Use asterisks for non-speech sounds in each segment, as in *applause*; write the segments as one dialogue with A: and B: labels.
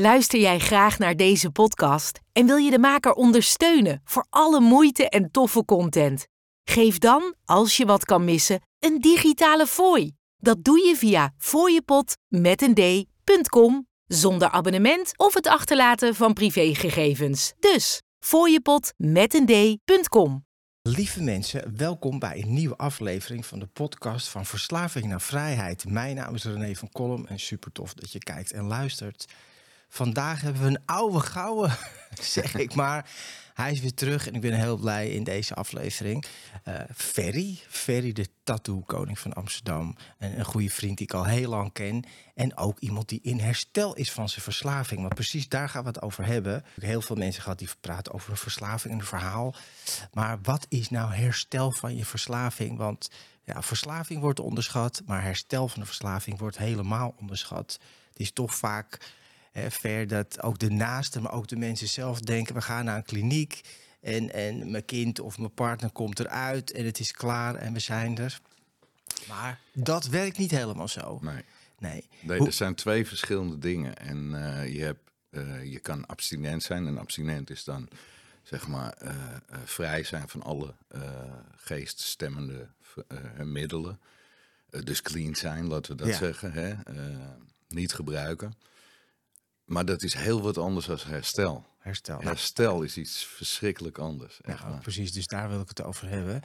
A: Luister jij graag naar deze podcast en wil je de maker ondersteunen voor alle moeite en toffe content? Geef dan, als je wat kan missen, een digitale fooi. Dat doe je via fooiepot met een d.com zonder abonnement of het achterlaten van privégegevens. Dus fooiepot met een d.com.
B: Lieve mensen, welkom bij een nieuwe aflevering van de podcast van Verslaving naar Vrijheid. Mijn naam is René van Kolm en super tof dat je kijkt en luistert. Vandaag hebben we een oude gouden, *laughs* zeg ik maar. Hij is weer terug en ik ben heel blij in deze aflevering. Uh, Ferry, Ferry de tattoo-koning van Amsterdam. En een goede vriend die ik al heel lang ken. En ook iemand die in herstel is van zijn verslaving. Maar precies daar gaan we het over hebben. Heel veel mensen gehad die praten over een verslaving en een verhaal. Maar wat is nou herstel van je verslaving? Want ja, verslaving wordt onderschat, maar herstel van de verslaving wordt helemaal onderschat. Het is toch vaak ver dat ook de naasten, maar ook de mensen zelf denken: we gaan naar een kliniek en, en mijn kind of mijn partner komt eruit en het is klaar en we zijn er. Maar dat werkt niet helemaal zo.
C: Nee.
B: Nee.
C: nee er zijn twee verschillende dingen. En uh, je, hebt, uh, je kan abstinent zijn. En abstinent is dan zeg maar uh, vrij zijn van alle geeststemmende middelen. dus clean zijn, laten we dat ja. zeggen. Hè? niet gebruiken. Maar dat is heel wat anders dan herstel.
B: Herstel.
C: Herstel is iets verschrikkelijk anders.
B: Ja, precies, dus daar wil ik het over hebben.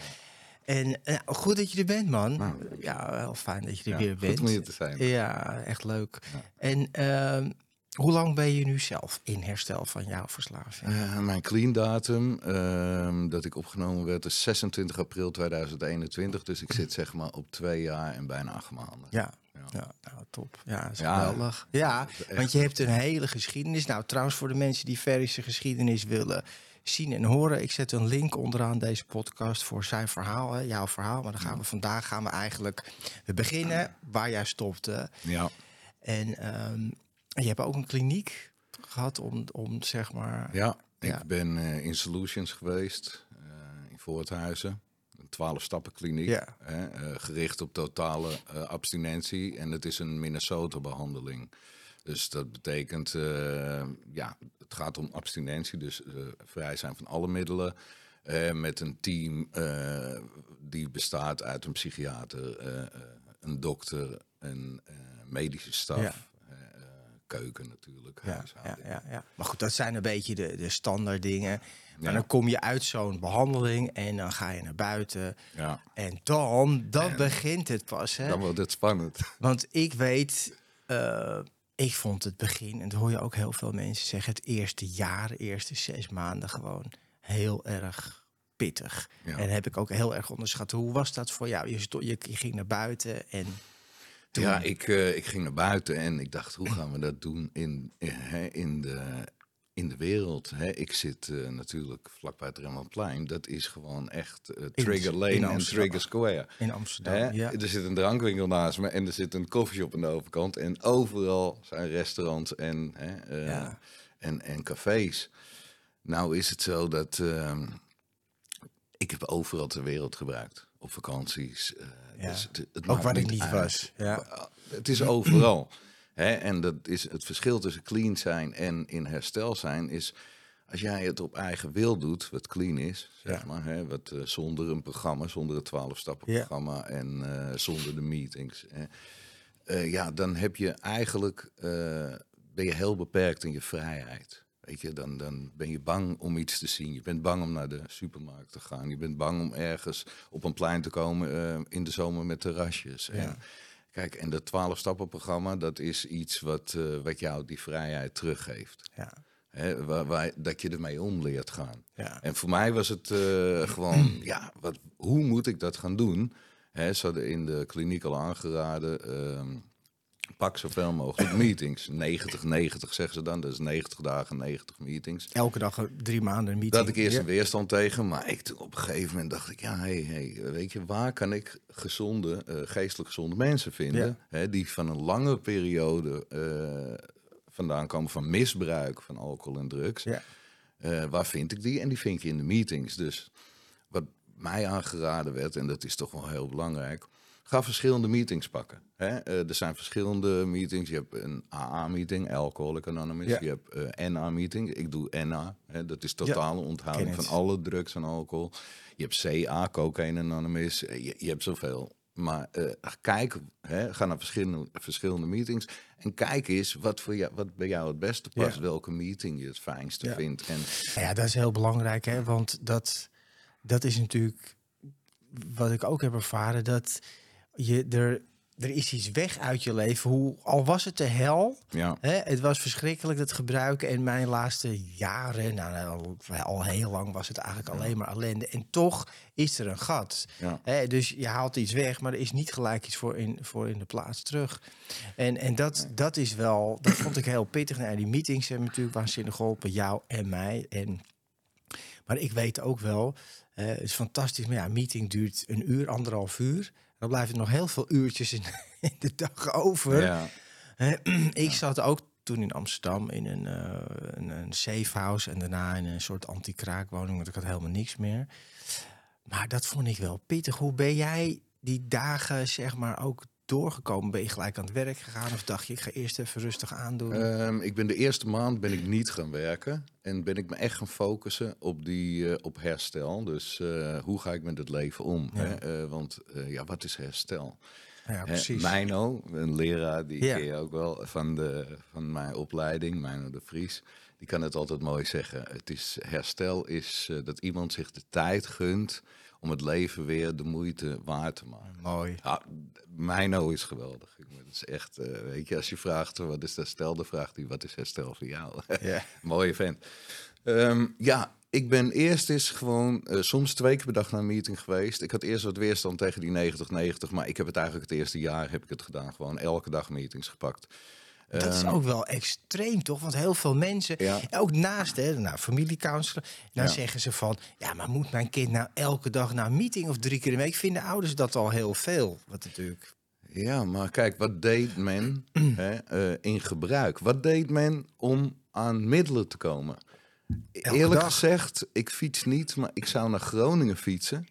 B: En uh, goed dat je er bent, man. Nou, ja, wel fijn dat je er
C: ja,
B: weer bent.
C: Goed om hier te zijn.
B: Ja, echt leuk. Ja. En uh, hoe lang ben je nu zelf in herstel van jouw verslaving?
C: Uh, mijn clean datum ehm, dat ik opgenomen werd is 26 april 2021. Dus ik zit zeg maar op twee jaar en bijna acht maanden.
B: Ja, ja, nou, top. Ja, is geweldig. Ja, want je hebt een hele geschiedenis. Nou, trouwens, voor de mensen die Ferrische geschiedenis willen zien en horen, ik zet een link onderaan deze podcast voor zijn verhaal, hè, jouw verhaal. Maar dan gaan we vandaag gaan we eigenlijk we beginnen waar jij stopte.
C: Ja.
B: En um, je hebt ook een kliniek gehad om, om zeg maar.
C: Ja, ik ben uh, in Solutions geweest uh, in Voorthuizen. 12 stappen kliniek,
B: ja.
C: hè, uh, gericht op totale abstinentie. En het is een Minnesota behandeling. Dus dat betekent, ja, het gaat om abstinentie, dus vrij zijn van alle middelen. met een team die bestaat uit een psychiater, een dokter, een medische staf. Keuken natuurlijk.
B: Ja, ja, ja, ja, Maar goed, dat zijn een beetje de, de standaard dingen. Maar dan kom je uit zo'n behandeling en dan ga je naar buiten.
C: Ja.
B: En dan, dan begint het pas. Hè?
C: Dan wordt het spannend. *laughs*
B: Want ik weet, uh, ik vond het begin, en dat hoor je ook heel veel mensen zeggen, het eerste jaar, de eerste zes maanden gewoon heel erg pittig. En heb ik ook heel erg onderschat. Hoe was dat voor jou? Je, je ging naar buiten en... Toen...
C: Ja, ik, uh, ik ging naar buiten en ik dacht, hoe gaan we dat doen in, in, in de in de wereld. Hè, ik zit uh, natuurlijk vlakbij het Rembrandtplein. Dat is gewoon echt uh, Trigger Lane
B: in
C: en Trigger Square.
B: In Amsterdam,
C: Hè?
B: ja.
C: Er zit een drankwinkel naast me en er zit een koffieshop aan de overkant. En overal zijn restaurants en, hè,
B: Ja.
C: en, en cafés. Nou is het zo dat ehm, ik heb overal ter wereld gebruikt. Op vakanties.
B: Ja.
C: dus het, het
B: Ook waar ik
C: niet uit.
B: was. Ja.
C: Het is overal. Hè, en dat is het verschil tussen clean zijn en in herstel zijn is als jij het op eigen wil doet, wat clean is, zeg
B: Ja.
C: maar, hè, wat uh, zonder een programma, zonder het 12 stappen
B: Ja.
C: programma en uh, zonder de meetings, hè, uh, ja, dan heb je eigenlijk ben je heel beperkt in je vrijheid. Weet je, dan, dan ben je bang om iets te zien. Je bent bang om naar de supermarkt te gaan. Je bent bang om ergens op een plein te komen in de zomer met terrasjes.
B: Ja.
C: En, Kijk, en dat 12 stappen programma, dat is iets wat, uh, wat jou die vrijheid teruggeeft.
B: Ja.
C: Hè, waar, waar, dat je ermee om leert gaan.
B: Ja.
C: En voor mij was het uh, *clears throat* gewoon, ja, wat, hoe moet ik dat gaan doen? Hè, ze hadden in de kliniek al aangeraden, uh, pak zoveel mogelijk *laughs* meetings. 90, 90 zeggen ze dan, dat is 90 dagen, 90 meetings.
B: Elke dag drie maanden een meeting.
C: Had ik eerst een weerstand tegen, maar ik toen op een gegeven moment dacht ik, ja, hey, hey, weet je, waar kan ik gezonde, uh, geestelijk gezonde mensen vinden, hè, die van een lange periode uh, vandaan komen van misbruik van alcohol en drugs.
B: Ja.
C: Uh, waar vind ik die? En die vind je in de meetings. Dus wat mij aangeraden werd, en dat is toch wel heel belangrijk, Ga verschillende meetings pakken. Hè? Eh, er zijn verschillende meetings. Je hebt een AA-meeting, Alcoholic Anonymous.
B: Ja.
C: Je hebt eh NA-meeting. Ik doe NA. Hè? Dat is totale onthouding van alle drugs en alcohol. Je hebt CA, Cocaine Anonymous. Eh, Je, je hebt zoveel. Maar kijk, hè, ga naar verschillende, verschillende meetings. En kijk eens wat, voor jou, wat bij jou het beste past.
B: Ja.
C: Welke meeting je het fijnste
B: Ja.
C: vindt. En
B: Nou ja, dat is heel belangrijk, hè? want dat, dat is natuurlijk wat ik ook heb ervaren, dat je er, er is iets weg uit je leven. Hoe, al was het de hel,
C: ja,
B: hè? het was verschrikkelijk dat gebruiken. En mijn laatste jaren, nou, al, al heel lang was het eigenlijk alleen maar ellende. En toch is er een gat.
C: ja.
B: Hè, dus je haalt iets weg, maar er is niet gelijk iets voor in, voor in de plaats terug. En, en dat, dat is wel, dat vond ik heel pittig. Nou, die meetings hebben natuurlijk waanzinnig geholpen, jou en mij. En, maar ik weet ook wel, het is fantastisch, maar ja, een meeting duurt een uur, anderhalf uur. Dan blijven er nog heel veel uurtjes in, *laughs* in de dag over.
C: ja. *clears throat*
B: Ik zat ook toen in Amsterdam in een, eh, een, een safe house en daarna in een soort anti-kraakwoning, want ik had helemaal niks meer. Maar dat vond ik wel pittig. Hoe ben jij die dagen zeg maar ook doorgekomen? Ben je gelijk aan het werk gegaan of dacht je ik ga eerst even rustig aandoen?
C: Ehm, ik ben de eerste maand ben ik niet gaan werken en ben ik me echt gaan focussen op die eh, op herstel. Dus eh, hoe ga ik met het leven om?
B: Ja.
C: Hè? Eh, want ja, wat is herstel?
B: ja,
C: Hè,
B: precies.
C: Een leraar die
B: Ja.
C: ken je ook wel van, de, van mijn opleiding, Meino de Vries. Die kan het altijd mooi zeggen. Het is, herstel is dat iemand zich de tijd gunt om het leven weer de moeite waard te maken.
B: Mooi.
C: Ja, Meino is geweldig. Het is echt, eh, weet je, als je vraagt wat is herstel, dan vraagt hij wat is herstel voor jou.
B: Ja. *laughs*
C: Mooie vent. Ehm, ja, ik ben eerst eens gewoon eh, soms twee keer per dag naar een meeting geweest. Ik had eerst wat weerstand tegen die 90-90, maar ik heb het eigenlijk het eerste jaar heb ik het gedaan. Gewoon elke dag meetings gepakt.
B: Dat is
C: Ehm,
B: ook wel extreem, toch? Want heel veel mensen,
C: Ja.
B: ook naast hè, nou, familiecounselor, dan
C: Ja.
B: zeggen ze van... ja, maar moet mijn kind nou elke dag naar een meeting of drie keer in de week? Vinden ouders dat al heel veel? Wat natuurlijk...
C: Ja, maar kijk, wat deed men *clears throat* hè, eh, in gebruik? Wat deed men om aan middelen te komen?
B: Elke
C: Eerlijk
B: dag.
C: gezegd, ik fiets niet, maar ik zou naar Groningen fietsen.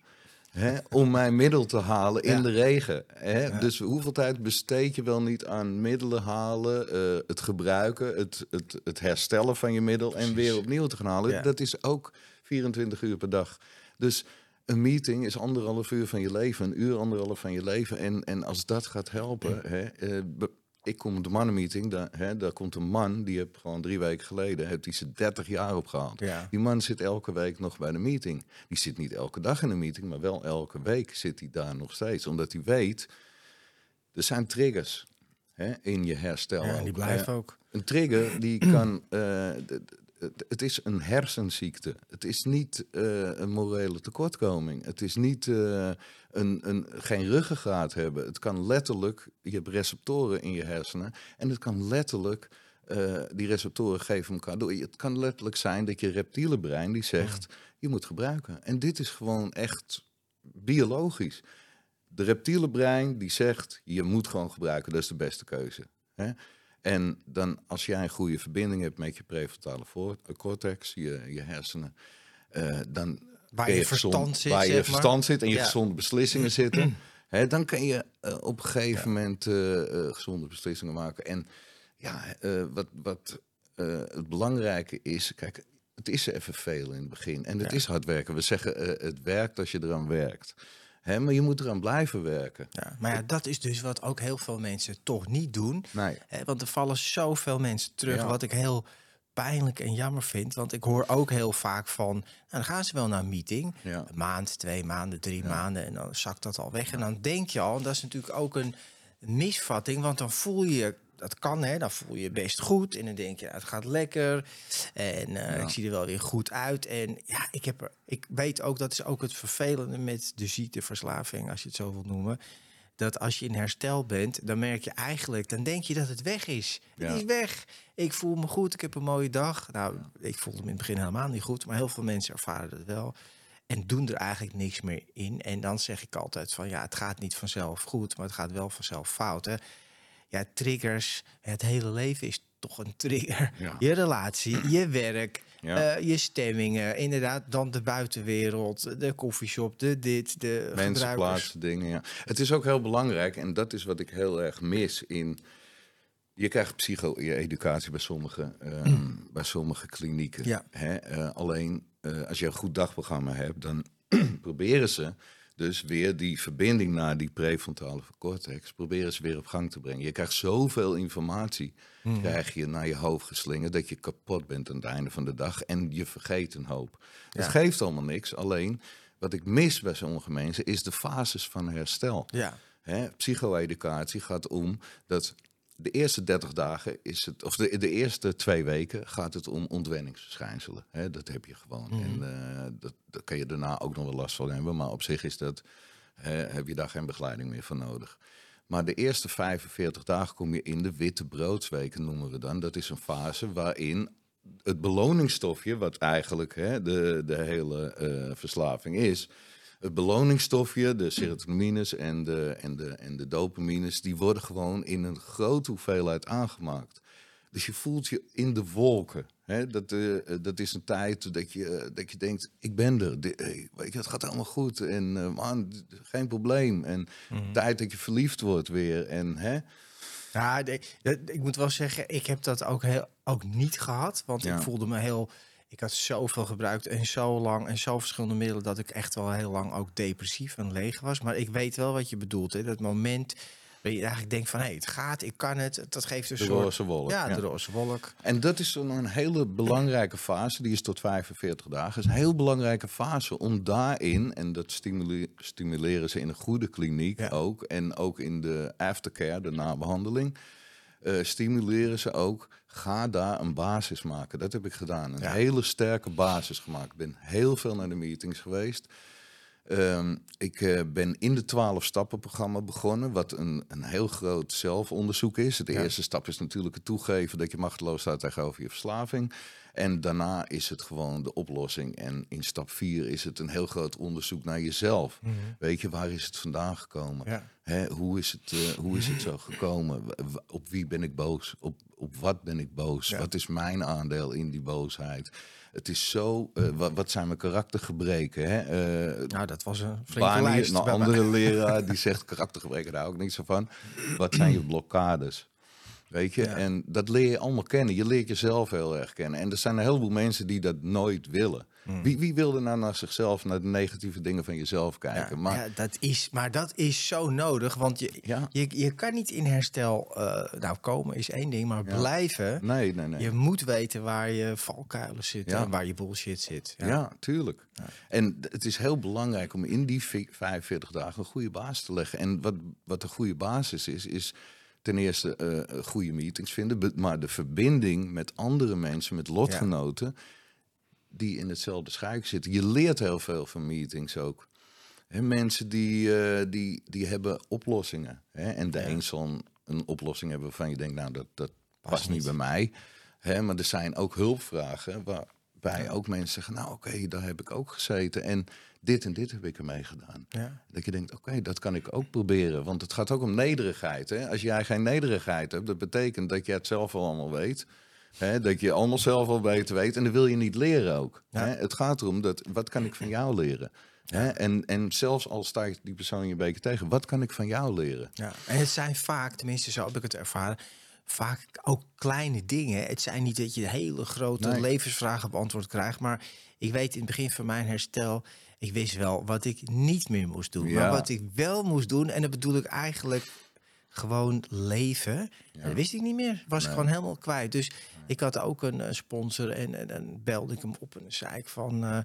C: Hè, om mijn middel te halen in
B: Ja.
C: de regen. Hè?
B: Ja.
C: Dus hoeveel tijd besteed je wel niet aan middelen halen, eh, het gebruiken, het, het, het herstellen van je middel en weer opnieuw te gaan halen?
B: Ja.
C: Dat is ook 24 uur per dag. Dus een meeting is anderhalf uur van je leven, een uur, anderhalf van je leven. En, en als dat gaat helpen. Hè, eh, ik kom op de mannenmeeting, daar, hè, daar komt een man, die heb gewoon drie weken geleden, heeft hij ze 30 jaar opgehaald.
B: Ja.
C: Die man zit elke week nog bij de meeting. Die zit niet elke dag in een meeting, maar wel elke week zit hij daar nog steeds. Omdat hij weet, er zijn triggers hè, in je herstel.
B: Ja,
C: ook.
B: die blijven
C: Eh,
B: ook.
C: een trigger die *clears throat* kan. eh, het is een hersenziekte. Het is niet eh, een morele tekortkoming. Het is niet eh, een, een, geen ruggengraat hebben. Het kan letterlijk. Je hebt receptoren in je hersenen. En het kan letterlijk. eh, die receptoren geven elkaar door. Het kan letterlijk zijn dat je reptiele brein die zegt: je moet gebruiken. En dit is gewoon echt biologisch. De reptiele brein die zegt: je moet gewoon gebruiken. Dat is de beste keuze. Hè? En dan als jij een goede verbinding hebt met je prefrontale eh, cortex, je, je hersenen, eh, dan
B: Waar je
C: gezond-
B: verstand zit,
C: waar je
B: zeg maar.
C: verstand zit en je
B: Ja.
C: gezonde beslissingen *clears throat* zitten, hè, dan kan je eh, op een gegeven moment eh, eh, gezonde beslissingen maken. En ja, wat, wat het belangrijke is, kijk, het is even veel in het begin en het
B: Ja.
C: is hard werken. We zeggen het werkt als je eraan werkt. Hè, maar je moet eraan blijven werken.
B: Ja, maar ja, dat is dus wat ook heel veel mensen toch niet doen.
C: Nee.
B: Hè, want er vallen zoveel mensen terug, wat ik heel pijnlijk en jammer vind. Want ik hoor ook heel vaak van, nou, dan gaan ze wel naar een meeting.
C: Ja.
B: Een maand, twee maanden, drie maanden en dan zakt dat al weg. En dan denk je al, dat is natuurlijk ook een misvatting, want dan voel je je, dat kan hè, dan voel je je best goed. En dan denk je, nou, het gaat lekker. En eh, ik zie er wel weer goed uit. En ja, ik, heb er, ik weet ook, dat is ook het vervelende met de ziekteverslaving, als je het zo wilt noemen. Dat als je in herstel bent, dan merk je eigenlijk, dan denk je dat het weg is.
C: Ja.
B: Het is weg. Ik voel me goed, ik heb een mooie dag. Nou, ik voelde me in het begin helemaal niet goed, maar heel veel mensen ervaren dat wel. En doen er eigenlijk niks meer in. En dan zeg ik altijd van ja, het gaat niet vanzelf goed, maar het gaat wel vanzelf fout. Hè? Ja, triggers, het hele leven is toch een trigger.
C: Ja.
B: Je relatie, je werk,
C: Ja.
B: Eh, je stemmingen, inderdaad, dan de buitenwereld, de koffieshop, de dit, de
C: Mensen, plaatsen, dingen. Ja. Het is ook heel belangrijk, en dat is wat ik heel erg mis in. Je krijgt psycho-educatie bij sommige, ehm, bij sommige klinieken.
B: Ja.
C: Hè? Eh, alleen eh, als je een goed dagprogramma hebt, dan *clears throat* proberen ze dus weer die verbinding naar die prefrontale cortex, proberen ze weer op gang te brengen. Je krijgt zoveel informatie,
B: Mhm.
C: krijg je naar je hoofd geslingerd, dat je kapot bent aan het einde van de dag en je vergeet een hoop. Het geeft allemaal niks, alleen wat ik mis bij sommige mensen is de fases van herstel.
B: Ja,
C: psycho-educatie gaat om dat de eerste 30 dagen is het, of de, de eerste twee weken gaat het om ontwenningsverschijnselen. Hè, dat heb je gewoon. En eh, dat, daar kan je daarna ook nog wel last van hebben, maar op zich is dat, hè, heb je daar geen begeleiding meer voor nodig. Maar de eerste 45 dagen kom je in de witte broodsweken, noemen we dan. Dat is een fase waarin het beloningsstofje, wat eigenlijk hè, de, de hele eh, verslaving is, het beloningsstofje, de serotonines en de, en, de, en de dopamines, die worden gewoon in een grote hoeveelheid aangemaakt. Dus je voelt je in de wolken. Hè? Dat, eh, dat is een tijd dat je, eh, dat je denkt, ik ben er. Di- hey, weet je, het gaat allemaal goed. En eh, man, geen probleem. En tijd dat je verliefd wordt weer. En, hè?
B: Ja, de- de- ik moet wel zeggen, ik heb dat ook, heel, ook niet gehad. Want
C: Ja.
B: ik voelde me heel... Ik had zoveel gebruikt en zo lang en zo verschillende middelen... dat ik echt wel heel lang ook depressief en leeg was. Maar ik weet wel wat je bedoelt. Hè? Dat moment waar je eigenlijk denkt van... hé, hey, het gaat, ik kan het. Dat geeft een
C: De
B: soort...
C: roze wolk.
B: Ja,
C: ja.
B: de roze wolk.
C: En dat is dan een hele belangrijke fase, die is tot 45 dagen. is een heel belangrijke fase om daarin, en dat stimule- stimuleren ze in een goede kliniek
B: Ja.
C: ook, en ook in de aftercare, de nabehandeling, eh, stimuleren ze ook, ga daar een basis maken. Dat heb ik gedaan, een
B: Ja.
C: hele sterke basis gemaakt. Ik ben heel veel naar de meetings geweest. Ehm, ik eh, ben in de 12 stappen programma begonnen, wat een, een heel groot zelfonderzoek is. De
B: Ja.
C: eerste stap is natuurlijk het toegeven dat je machteloos staat tegenover je verslaving. En daarna is het gewoon de oplossing. En in stap 4 is het een heel groot onderzoek naar jezelf. Weet je, waar is het vandaan gekomen?
B: Ja.
C: Hè, hoe, is het, eh, hoe is het zo gekomen? Op wie ben ik boos? Op, op wat ben ik boos?
B: Ja.
C: Wat is mijn aandeel in die boosheid? Het is zo, eh, wat, wat zijn mijn karaktergebreken? Hè? Eh,
B: Nou, dat was een flinke lijst.
C: een
B: mij.
C: andere leraar, *laughs* die zegt karaktergebreken, daar niet zo van. Wat zijn je blokkades? Weet je,
B: Ja.
C: en dat leer je allemaal kennen. Je leert jezelf heel erg kennen. En er zijn een heleboel mensen die dat nooit willen.
B: Hmm.
C: Wie, wie wilde nou naar zichzelf, naar de negatieve dingen van jezelf
B: Ja,
C: kijken? maar
B: ja, dat is, maar dat is zo nodig, want je,
C: Ja.
B: je, je kan niet in herstel... eh, nou, komen is één ding, maar blijven...
C: nee, nee, nee.
B: Je moet weten waar je valkuilen zitten waar je bullshit zit.
C: Ja, tuurlijk. En het is heel belangrijk om in die vi- 45 dagen een goede basis te leggen. En wat, wat een goede basis is, is ten eerste eh, goede meetings vinden, maar de verbinding met andere mensen, met lotgenoten, die in hetzelfde schuik zitten. Je leert heel veel van meetings ook. Hè, mensen die, eh, die, die hebben oplossingen. En de
B: Ja.
C: een zal een, oplossing hebben waarvan je denkt, nou, dat, dat past, niet
B: niet.
C: bij mij. Maar er zijn ook hulpvragen waarbij ook mensen zeggen, nou oké, daar heb ik ook gezeten. En dit en dit heb ik ermee gedaan.
B: Ja.
C: Dat je denkt, oké, dat kan ik ook proberen. Want het gaat ook om nederigheid. Hè? Als jij geen nederigheid hebt, dat betekent dat je het zelf al allemaal weet. Hè? Dat je allemaal zelf al beter weet. En dat wil je niet leren ook.
B: Ja.
C: Hè? Het gaat erom, dat, wat kan ik van jou leren? Hè? En, en zelfs al sta ik die persoon je beker tegen, wat kan ik van jou leren?
B: Ja. En het zijn vaak, tenminste zo heb ik het ervaren, vaak ook kleine dingen. Het zijn niet dat je hele grote
C: Nee.
B: levensvragen beantwoord krijgt, maar ik weet in het begin van mijn herstel, ik wist wel wat ik niet meer moest doen.
C: Ja.
B: Maar wat ik wel moest doen, en dat bedoel ik eigenlijk gewoon leven, dat wist ik niet meer. Was ik gewoon helemaal kwijt. Dus ik had ook een eh, sponsor en, en dan belde ik hem op en zei ik van... eh,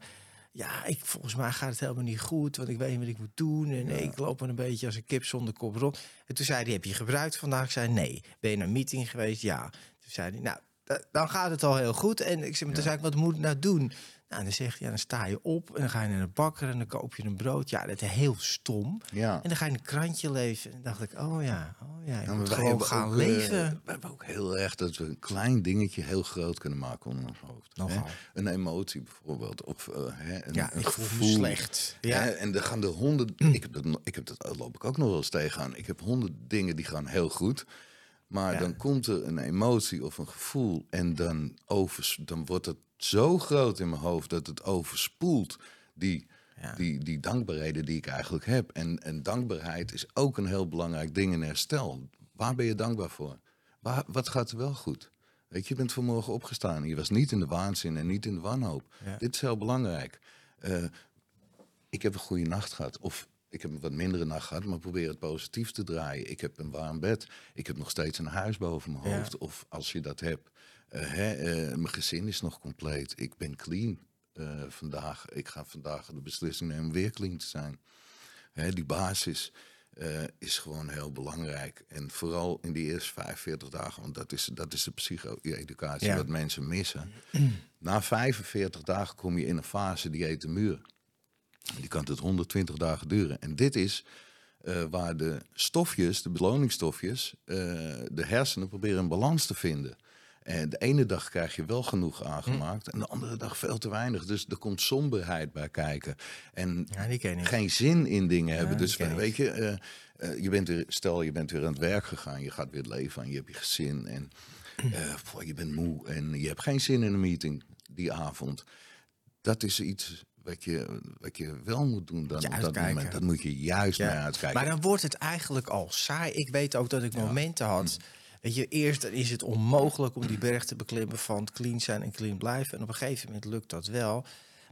B: ja, ik, volgens mij gaat het helemaal niet goed, want ik weet niet wat ik moet doen. En ik loop er een beetje als een kip zonder kop rond. En toen zei hij, heb je gebruikt vandaag? Ik zei, nee. Ben je naar een meeting geweest? Ja. Toen zei hij, nou, da- dan gaat het al heel goed. En ik zei, maar toen zei ik, wat moet ik nou doen? Nou, dan zegt hij, ja, dan sta je op en dan ga je naar de bakker en dan koop je een brood. Ja, dat is heel stom.
C: Ja.
B: En dan ga je een krantje leven. En dacht ik, oh ja, oh ja, je
C: maar
B: moet gewoon gaan
C: ook, eh,
B: leven.
C: we hebben ook heel erg dat we een klein dingetje heel groot kunnen maken onder ons hoofd.
B: Nogal.
C: Een emotie bijvoorbeeld. Of eh, hè, een,
B: Ja,
C: een gevoel.
B: slecht. Ja.
C: Hè, En er gaan de honderd. *clears throat* Ik heb dat, ik heb dat loop ik ook nog wel eens tegenaan. Ik heb honderd dingen die gaan heel goed. Maar
B: Ja.
C: dan komt er een emotie of een gevoel en dan, dan wordt het zo groot in mijn hoofd dat het overspoelt die,
B: Ja.
C: die, die dankbaarheden die ik eigenlijk heb. En, en dankbaarheid is ook een heel belangrijk ding in herstel. Waar ben je dankbaar voor? Waar, wat gaat er wel goed? Weet je, je bent vanmorgen opgestaan. Je was niet in de waanzin en niet in de wanhoop.
B: Ja.
C: Dit is heel belangrijk. Eh, ik heb een goede nacht gehad. Of ik heb een wat mindere nacht gehad, maar probeer het positief te draaien. Ik heb een warm bed. Ik heb nog steeds een huis boven mijn
B: Ja.
C: hoofd. Of als je dat hebt, hè, eh, mijn gezin is nog compleet. Ik ben clean eh, vandaag. Ik ga vandaag de beslissing nemen om weer clean te zijn. Hè, die basis eh, is gewoon heel belangrijk. En vooral in die eerste 45 dagen, want dat is, dat is de psycho-educatie
B: Ja.
C: wat mensen missen. Na 45 dagen kom je in een fase die heet de muur. Die kan tot 120 dagen duren. En dit is eh, waar de stofjes, de beloningsstofjes, eh, de hersenen proberen een balans te vinden. En de ene dag krijg je wel genoeg aangemaakt en de andere dag veel te weinig. Dus er komt somberheid bij kijken. En
B: Ja, die ken ik.
C: geen zin in dingen hebben. Dus weet je, eh, eh, je bent weer, stel je bent weer aan het werk gegaan, je gaat weer het leven aan, je hebt je gezin en eh, boah, je bent moe en je hebt geen zin in een meeting die avond. Dat is iets wat je, wat je wel moet doen dan op dat moment. Dat moet je juist
B: Ja.
C: naar uitkijken.
B: Maar dan wordt het eigenlijk al saai. Ik weet ook dat ik momenten had.
C: Mm.
B: Weet je, eerst is het onmogelijk om die berg te beklimmen van clean zijn en clean blijven. En op een gegeven moment lukt dat wel.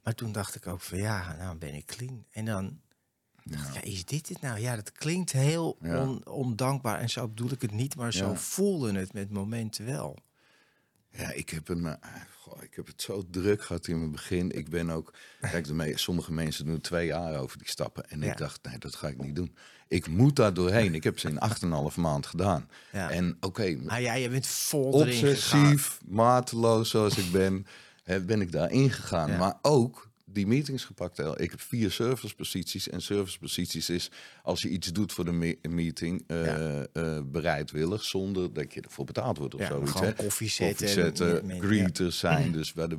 B: Maar toen dacht ik ook van ja, nou ben ik clean. En dan dacht ik, ja, is dit het nou? Ja, dat klinkt heel
C: Ja.
B: on- ondankbaar. En zo bedoel ik het niet, maar zo voelde het met momenten wel.
C: Ja, ik heb, hem, eh, goh, ik heb het zo druk gehad in mijn begin. Ik ben ook, kijk, de me- sommige mensen doen twee jaar over die stappen. En
B: Ja.
C: ik dacht, nee, dat ga ik niet doen. Ik moet daar doorheen. Ik heb ze in 8,5 maand gedaan.
B: Ja.
C: En oké,
B: Ah ja, je bent vol gegaan.
C: obsessief, mateloos zoals ik ben, ben ik daar ingegaan.
B: Ja.
C: Maar ook die meetings gepakt. Ik heb vier serviceposities. En serviceposities is als je iets doet voor de me- meeting, eh,
B: Ja.
C: eh, bereidwillig, zonder dat je ervoor betaald wordt of
B: Ja,
C: zoiets.
B: gewoon
C: hè.
B: koffie zetten
C: zetten, greeters zijn, dus bij de,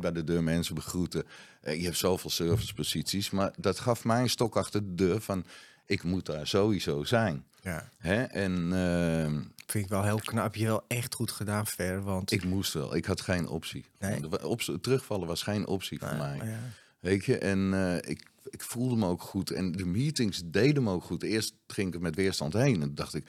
C: bij de deur mensen begroeten. Eh, je hebt zoveel serviceposities, maar dat gaf mij een stok achter de deur van, ik moet daar sowieso zijn.
B: Ja,
C: Hè? En ehm,
B: vind ik wel heel knap. Je wel echt goed gedaan, Ver. Want
C: ik moest wel. Ik had geen optie.
B: Nee?
C: Op, terugvallen was geen optie voor mij.
B: Nou, ja.
C: Weet je, en eh, ik, ik voelde me ook goed. En de meetings deden me ook goed. Eerst ging ik er met weerstand heen. En dacht ik,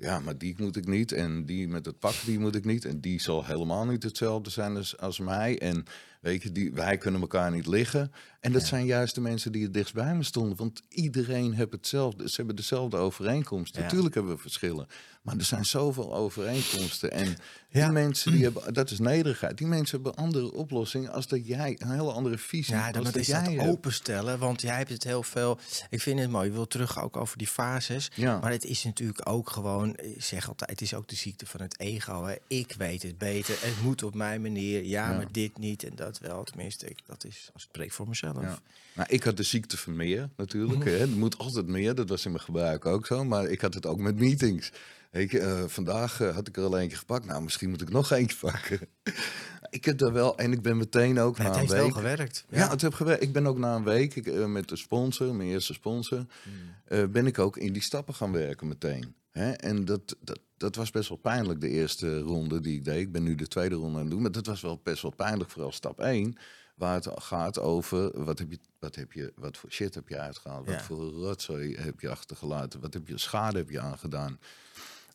C: ja, maar die moet ik niet. En die met het pak, die moet ik niet. En die zal helemaal niet hetzelfde zijn als, als mij. En weet je, die, wij kunnen elkaar niet liggen. En dat zijn juist de mensen die het dichtst bij me stonden. Want iedereen heeft hetzelfde. Ze hebben dezelfde overeenkomsten.
B: Ja.
C: Natuurlijk hebben we verschillen. Maar er zijn zoveel overeenkomsten. En
B: Ja.
C: die mensen, die hebben, dat is nederigheid. Die mensen hebben andere oplossingen als dat jij, een hele andere visie.
B: Ja, dan
C: dat
B: is
C: jij
B: dat openstellen, want jij hebt het heel veel. Ik vind het mooi. Je wil terug ook over die fases.
C: Ja.
B: Maar het is natuurlijk ook gewoon, ik zeg altijd, het is ook de ziekte van het ego. Hè. Ik weet het beter. Het moet op mijn manier. Ja,
C: Ja.
B: maar dit niet en dat wel. Tenminste, ik, dat is, als ik spreek voor mezelf.
C: Ja. Nou, ik had de ziekte van meer natuurlijk.
B: Mhm.
C: Hè. Er moet altijd meer, dat was in mijn gebruik ook zo. Maar ik had het ook met meetings. Je, eh, vandaag eh, had ik er al eentje gepakt. Nou, misschien moet ik nog eentje pakken. *laughs* ik heb daar wel, en ik ben meteen ook na
B: het
C: een
B: heeft
C: week...
B: wel gewerkt.
C: Ja, het heb gewerkt. Ik ben ook na een week ik, eh, met de sponsor, mijn eerste sponsor, eh, ben ik ook in die stappen gaan werken meteen. Hè? En dat, dat, dat was best wel pijnlijk, de eerste ronde die ik deed. Ik ben nu de tweede ronde aan het doen, maar dat was wel best wel pijnlijk, vooral stap 1. Waar het gaat over wat, heb je, wat, heb je, wat voor shit heb je uitgehaald,
B: Ja.
C: wat voor rotzooi heb je achtergelaten, wat heb je schade heb je aangedaan.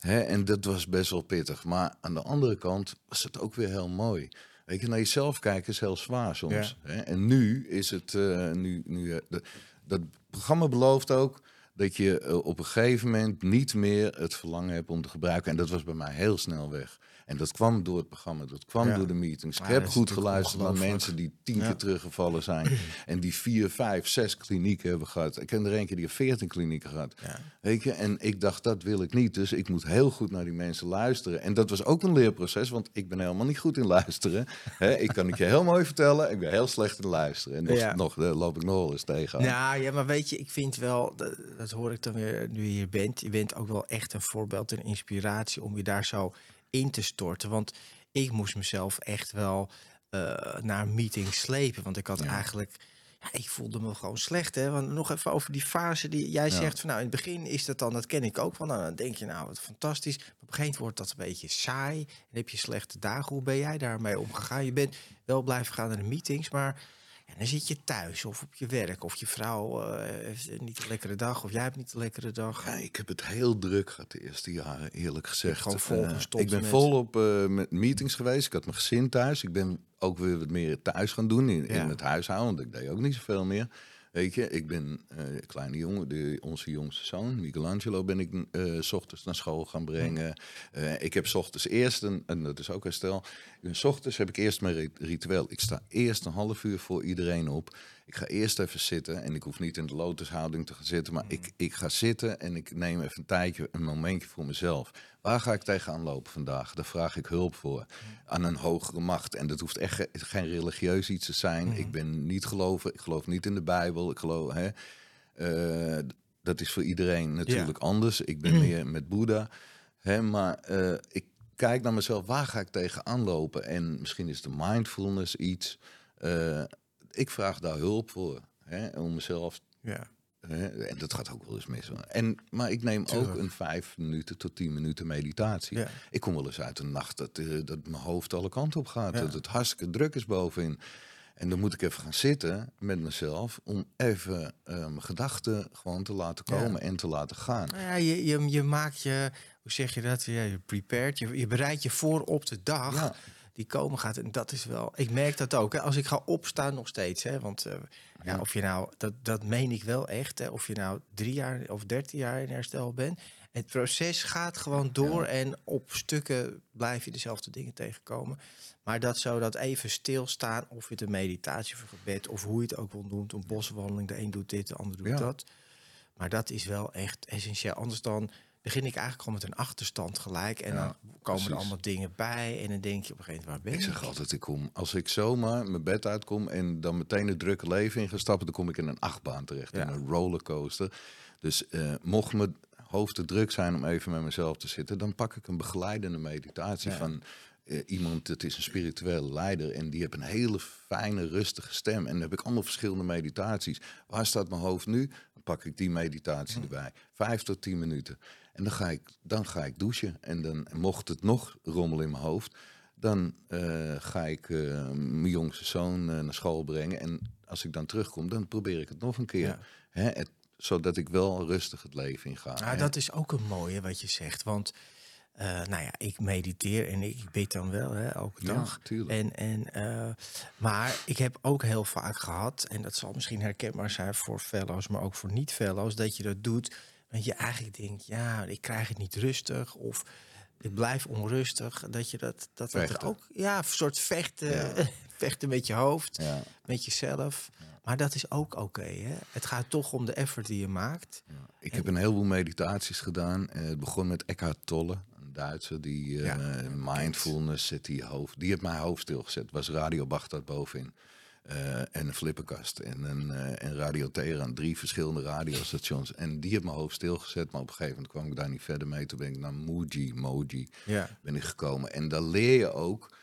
C: Hè? En dat was best wel pittig. Maar aan de andere kant was het ook weer heel mooi. Weet je, naar jezelf kijken is heel zwaar soms. Hè? En nu is het, eh, nu, nu, eh, de- dat programma belooft ook dat je eh, op een gegeven moment niet meer het verlangen hebt om te gebruiken. En dat was bij mij heel snel weg. En dat kwam door het programma, dat kwam
B: Ja.
C: door de meetings. Ik
B: Ja,
C: heb goed geluisterd naar mensen die tien
B: Ja.
C: keer teruggevallen zijn. *clears throat* en die vier, vijf, zes klinieken hebben gehad. Ik ken er een keer die veertien klinieken gehad.
B: Ja.
C: Weet je, en ik dacht, dat wil ik niet. Dus ik moet heel goed naar die mensen luisteren. En dat was ook een leerproces, want ik ben helemaal niet goed in luisteren. *laughs* Ik kan het je heel mooi vertellen, ik ben heel slecht in luisteren. En nog,
B: Ja.
C: nog daar loop ik nog wel eens tegen.
B: Nou ja, maar weet je, ik vind wel, dat, dat hoor ik dan weer nu je hier bent. Je bent ook wel echt een voorbeeld en inspiratie om je daar zo in te storten. Want ik moest mezelf echt wel eh, naar een meeting slepen. Want ik had
C: Ja.
B: eigenlijk, ja, ik voelde me gewoon slecht. Hè? Want nog even over die fase die jij
C: Ja.
B: zegt. Van, nou, in het begin is dat dan, dat ken ik ook. Van, nou, dan denk je, nou, wat fantastisch. Maar op een gegeven moment wordt dat een beetje saai. En heb je slechte dagen. Hoe ben jij daarmee omgegaan? Je bent wel blijven gaan naar de meetings, maar ja, dan zit je thuis of op je werk. Of je vrouw eh, heeft niet een lekkere dag. Of jij hebt niet een lekkere dag.
C: Ja, ik heb het heel druk gehad de eerste jaren, eerlijk gezegd.
B: gewoon
C: Eh, ik ben
B: met-
C: volop eh, met meetings geweest. Ik had mijn gezin thuis. Ik ben ook weer wat meer thuis gaan doen in,
B: Ja.
C: in het huishouden. Want ik deed ook niet zoveel meer. Weet je, ik ben eh kleine jongen, de, onze jongste zoon, Michelangelo, ben ik eh, s ochtends naar school gaan brengen. Eh, ik heb s ochtends eerst, een, en dat is ook herstel, s ochtends heb ik eerst mijn rit- ritueel. Ik sta eerst een half uur voor iedereen op. Ik ga eerst even zitten en ik hoef niet in de lotushouding te gaan zitten, maar ik, ik ga zitten en ik neem even een tijdje, een momentje voor mezelf. Waar ga ik tegenaan lopen vandaag? Daar vraag ik hulp voor. Aan een hogere macht. En dat hoeft echt ge- geen religieus iets te zijn. Ik ben niet geloven. Ik geloof niet in de Bijbel. Ik geloof, hè. Eh, dat is voor iedereen natuurlijk anders. Ik ben meer met Boeddha. Hè, maar eh, ik kijk naar mezelf. Waar ga ik tegenaan lopen? En misschien is de mindfulness iets. Eh, ik vraag daar hulp voor. Hè, om mezelf
B: Ja.
C: En dat gaat ook wel eens mis. En, maar ik neem ook een vijf minuten tot tien minuten meditatie.
B: Ja.
C: Ik kom wel eens uit de nacht dat, eh, dat mijn hoofd alle kanten op gaat.
B: Ja.
C: Dat het hartstikke druk is bovenin. En dan moet ik even gaan zitten met mezelf om even eh, mijn gedachten gewoon te laten
B: Ja.
C: komen en te laten gaan.
B: Nou ja, je, je, je maakt je, hoe zeg je dat? Ja, je prepared, je, je bereidt je voor op de dag
C: Ja.
B: Die komen gaat. En dat is wel, ik merk dat ook. Hè. Als ik ga opstaan nog steeds, hè, want ja.
C: Ja.
B: of je nou, dat, dat meen ik wel echt, hè, of je nou drie jaar of dertien jaar in herstel bent. Het proces gaat gewoon door en op stukken blijf je dezelfde dingen tegenkomen. Maar dat zo dat even stilstaan, of je het een meditatie of een gebed, of hoe je het ook wil doen, een boswandeling, de een doet dit, de ander doet
C: Ja.
B: dat. Maar dat is wel echt essentieel. Anders dan begin ik eigenlijk gewoon met een achterstand gelijk. En
C: Ja,
B: dan komen er allemaal dingen bij. En dan denk je op een gegeven moment, waar ben
C: Ik
B: ik?
C: zeg altijd, ik kom, als ik zomaar mijn bed uitkom en dan meteen het drukke leven in ga stappen, dan kom ik in een achtbaan terecht,
B: Ja.
C: in een rollercoaster. Dus eh, mocht mijn hoofd te druk zijn om even met mezelf te zitten, dan pak ik een begeleidende meditatie
B: Ja.
C: van eh, iemand, het is een spirituele leider en die heeft een hele fijne, rustige stem. En dan heb ik allemaal verschillende meditaties. Waar staat mijn hoofd nu? Dan pak ik die meditatie erbij. Vijf tot tien minuten. En dan ga ik, dan ga ik douchen. En dan mocht het nog rommelen in mijn hoofd, dan eh, ga ik eh, mijn jongste zoon eh, naar school brengen. En als ik dan terugkom, dan probeer ik het nog een keer.
B: Ja.
C: Hè, het, zodat ik wel rustig het leven in ga.
B: Nou,
C: hè.
B: dat is ook een mooie wat je zegt. Want nou ja, ik mediteer en ik bid dan wel hè, elke
C: Ja,
B: dag.
C: tuurlijk.
B: En, en, maar ik heb ook heel vaak gehad, en dat zal misschien herkenbaar zijn voor fellows, maar ook voor niet-fellows, dat je dat doet. Want je eigenlijk denkt, ja, ik krijg het niet rustig. Of ik blijf onrustig. Dat je dat, dat, dat er ook, ja, een soort vechten,
C: Ja. *laughs*
B: vechten met je hoofd,
C: ja.
B: met jezelf. Maar dat is ook oké. het gaat toch om de effort die je maakt.
C: Ik heb een heleboel meditaties gedaan. Eh, het begon met Eckhart Tolle, een Duitser die
B: Ja,
C: mindfulness zet die je hoofd. Die heeft mijn hoofd stilgezet. Was Radio Baghdad bovenin. Eh, en een flipperkast en een eh, en Radio Teheran. Drie verschillende radiostations. En die heeft mijn hoofd stilgezet. Maar op een gegeven moment kwam ik daar niet verder mee. Toen ben ik naar Muji, Moji
B: Ja.
C: ben ik gekomen. En dan leer je ook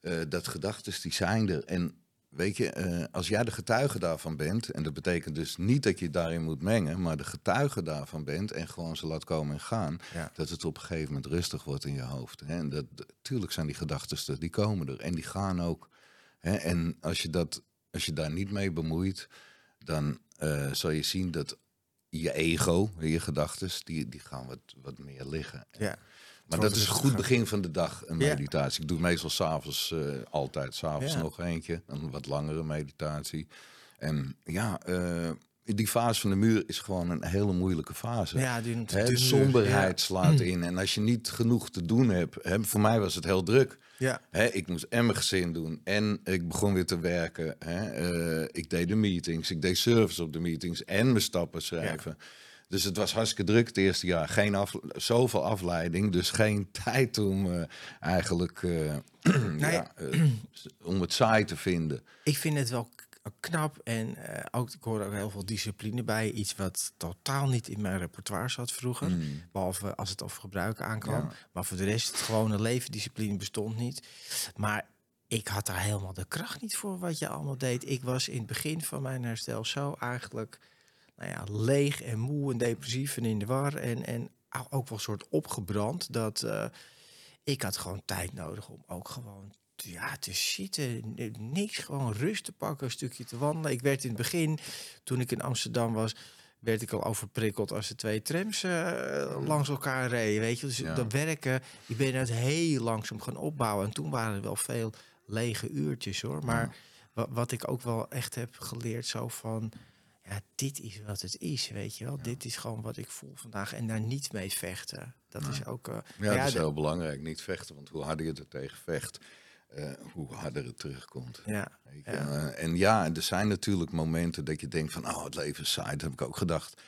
C: eh, dat gedachten die zijn er. En weet je, als jij de getuige daarvan bent, en dat betekent dus niet dat je daarin moet mengen, maar de getuige daarvan bent en gewoon ze laat komen en gaan,
B: Ja.
C: dat het op een gegeven moment rustig wordt in je hoofd. Hè? En dat, tuurlijk zijn die gedachten er, die komen er en die gaan ook. En als je, dat, als je daar niet mee bemoeit, dan eh, zal je zien dat je ego, je gedachten, die, die gaan wat, wat meer liggen.
B: Ja.
C: Maar dat is een
B: rustiger.
C: goed begin van de dag, een
B: Ja.
C: meditatie. Ik doe meestal s'avonds, eh altijd s'avonds
B: Ja.
C: nog eentje. Een wat langere meditatie. En ja, eh, die fase van de muur is gewoon een hele moeilijke fase.
B: Ja, die, die-
C: de somberheid slaat in. En als je niet genoeg te doen hebt... Hè, voor mij was het heel druk.
B: Ja.
C: Hè, ik moest en mijn gezin doen. En ik begon weer te werken. Hè. Eh, ik deed de meetings. Ik deed service op de meetings. En mijn stappen schrijven. Dus het was hartstikke druk het eerste jaar. Geen af, zoveel afleiding. Dus geen *laughs* tijd om eh, eigenlijk... eh, *clears throat* ja, eh, om het saai te vinden.
B: Ik vind het wel knap en eh, ook, ik hoor ook heel veel discipline bij. Iets wat totaal niet in mijn repertoire zat vroeger. Behalve als het over gebruik aankwam.
C: Ja.
B: Maar voor de rest, het gewone levendiscipline bestond niet. Maar ik had daar helemaal de kracht niet voor wat je allemaal deed. Ik was in het begin van mijn herstel zo eigenlijk nou ja, leeg en moe en depressief en in de war. En, en ook wel een soort opgebrand. Dat uh, ik had gewoon tijd nodig om ook gewoon ja, te zitten. Niks, gewoon rust te pakken, een stukje te wandelen. Ik werd in het begin, toen ik in Amsterdam was, werd ik al overprikkeld als de twee trams uh, langs elkaar reden. Weet je, dus ja. dat werken, ik ben het heel langzaam gaan opbouwen. En toen waren er wel veel lege uurtjes hoor. Maar wat, wat ik ook wel echt heb geleerd, zo van ja, dit is wat het is, weet je wel. Dit is gewoon wat ik voel vandaag en daar niet mee vechten. Dat is ook. Uh,
C: ja, dat is heel belangrijk, niet vechten, want hoe harder je er tegen vecht, uh, hoe harder het terugkomt. Ja, ja. Uh, en ja, er zijn natuurlijk momenten dat je denkt van, oh, het leven is saai. Dat heb ik ook gedacht.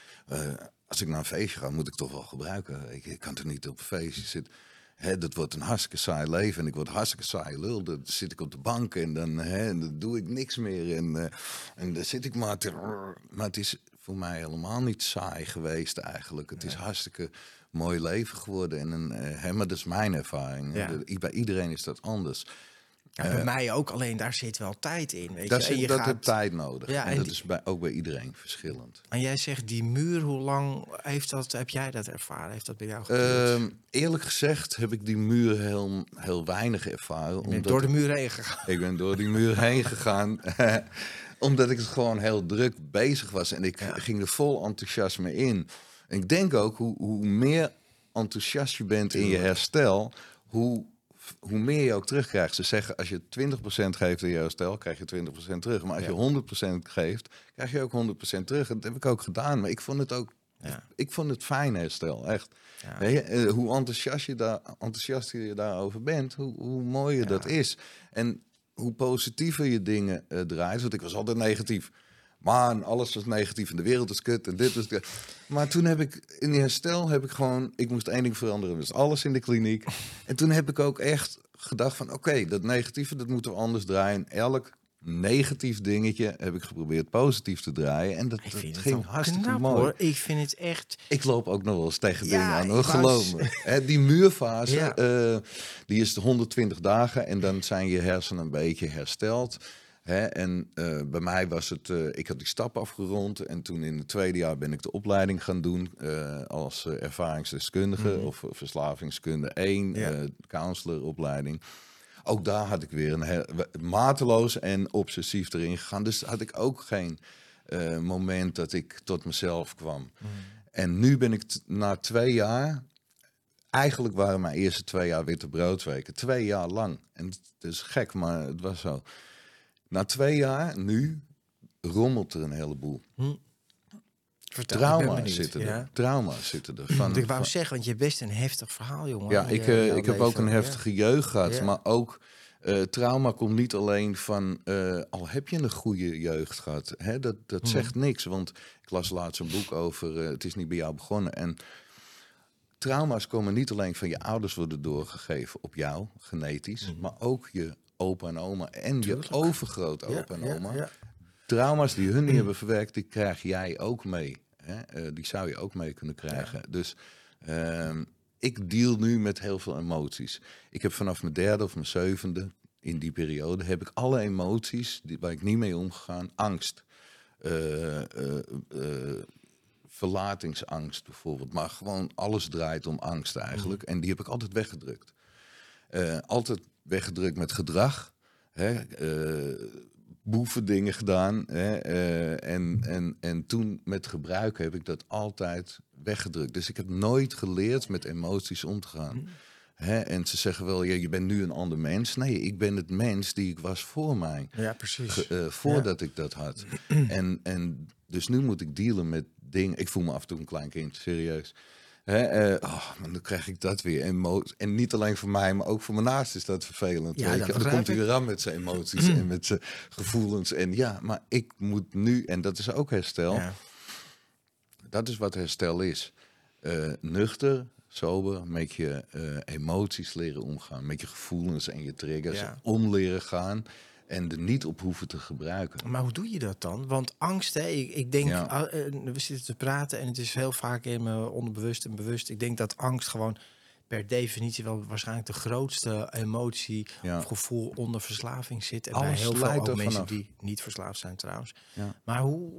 C: als ik naar een feestje ga, moet ik toch wel gebruiken. Ik, ik kan er niet op een feestje zitten. Hè, dat wordt een hartstikke saai leven en ik word hartstikke saai lul. Dan zit ik op de bank en dan, hè, en dan doe ik niks meer. En, en dan zit ik maar te... Maar het is voor mij helemaal niet saai geweest eigenlijk. Het is hartstikke mooi leven geworden. En een, hè, maar dat is mijn ervaring. Ja. Bij iedereen is dat anders.
B: Ja, bij mij ook, alleen daar zit wel tijd in. Weet
C: dat
B: je?
C: En je dat gaat... tijd nodig. Ja, en, dat is bij, ook bij iedereen verschillend.
B: En jij zegt die muur, hoe lang heeft dat, heb jij dat ervaren? Heeft dat bij jou
C: gebeurd? Uh, eerlijk gezegd heb ik die muur heel, heel weinig ervaren.
B: Je bent door de muur heen gegaan.
C: Ik ben door die muur heen gegaan. *laughs* omdat ik het gewoon heel druk bezig was. En ik ging er vol enthousiasme in. En ik denk ook, hoe, hoe meer enthousiast je bent in je herstel... hoe hoe meer je ook terugkrijgt. Ze zeggen als je 20% geeft in je herstel, krijg je 20% terug. Maar als je 100% geeft, krijg je ook 100% terug. Dat heb ik ook gedaan. Maar ik vond het ook. Ja. Ik vond het fijn herstel, echt. Ja. Je, eh, hoe enthousiast je, daar, enthousiast je daarover bent, hoe, hoe mooier dat is. En hoe positiever je dingen uh, draait. Want ik was altijd negatief. Man, alles was negatief en de wereld is kut en dit is kut. Maar toen heb ik in die herstel heb ik gewoon, ik moest één ding veranderen, dus alles in de kliniek. En toen heb ik ook echt gedacht van, oké, dat negatieve, dat moeten we anders draaien. Elk negatief dingetje heb ik geprobeerd positief te draaien. En dat, dat ging hartstikke knap, mooi. Hoor.
B: Ik vind het echt...
C: Ik loop ook nog wel eens tegen dingen aan, hoor. geloof me. die muurfase, ja. uh, die is de 120 dagen en dan zijn je hersenen een beetje hersteld. Hè, en uh, bij mij was het, uh, ik had die stap afgerond en toen in het tweede jaar ben ik de opleiding gaan doen uh, als ervaringsdeskundige mm -hmm. of verslavingskunde 1, ja. counseloropleiding. Ook daar had ik weer een mateloos en obsessief erin gegaan. Dus had ik ook geen moment dat ik tot mezelf kwam. Mm -hmm. En nu ben ik na twee jaar, eigenlijk waren mijn eerste twee jaar witte broodweken, twee jaar lang. En het is gek, maar het was zo. Na twee jaar, nu, rommelt er een heleboel. Hm. Trauma's zitten er. Trauma's zitten er.
B: Van, ik wou zeggen, want je hebt best een heftig verhaal, jongen.
C: Ja, ik, uh, ik heb ook een heftige jeugd gehad. Ja. Maar ook uh, trauma komt niet alleen van... Uh, al heb je een goede jeugd gehad. Hè, dat dat hm. zegt niks. Want ik las laatst een boek over... het is niet bij jou begonnen. En trauma's komen niet alleen van je ouders worden doorgegeven op jou, genetisch. Hm. Maar ook je opa en oma en Tuurlijk. je overgroot opa en oma. Ja, Trauma's die hun niet *clears throat* hebben verwerkt, die krijg jij ook mee. Hè? Uh, die zou je ook mee kunnen krijgen. Dus uh, ik deal nu met heel veel emoties. Ik heb vanaf mijn derde of mijn zevende, in die periode, heb ik alle emoties die, waar ik niet mee omgegaan. Angst. Uh, verlatingsangst bijvoorbeeld. Maar gewoon alles draait om angst eigenlijk. Mm. En die heb ik altijd weggedrukt. altijd weggedrukt met gedrag. Hè, uh, boeven dingen gedaan. Hè, uh, en, en, en toen met gebruik heb ik dat altijd weggedrukt. Dus ik heb nooit geleerd met emoties om te gaan. Hè, en ze zeggen wel, ja, je bent nu een ander mens. Nee, ik ben het mens die ik was voor mij.
B: Ja, precies.
C: Uh, voordat ik dat had. en, en dus nu moet ik dealen met dingen. Ik voel me af en toe een klein kind, serieus. Hè, uh, oh, dan krijg ik dat weer. En, en niet alleen voor mij, maar ook voor mijn naast is dat vervelend. Ja, dat dan komt hij weer aan met zijn emoties en met zijn gevoelens. En ja, maar ik moet nu, en dat is ook herstel. Ja. Dat is wat herstel is. Uh, nuchter, sober, met je uh, emoties leren omgaan. Met je gevoelens en je triggers ja. om leren gaan en er niet op hoeven te gebruiken.
B: Maar hoe doe je dat dan? Want angst, hè, ik, ik denk, ah, eh, we zitten te praten en het is heel vaak in mijn onderbewust en bewust. Ik denk dat angst gewoon per definitie wel waarschijnlijk de grootste emotie
C: Ja.
B: of gevoel onder verslaving zit. En bij heel veel ook mensen
C: vanaf.
B: die niet verslaafd zijn trouwens.
C: Ja.
B: Maar hoe,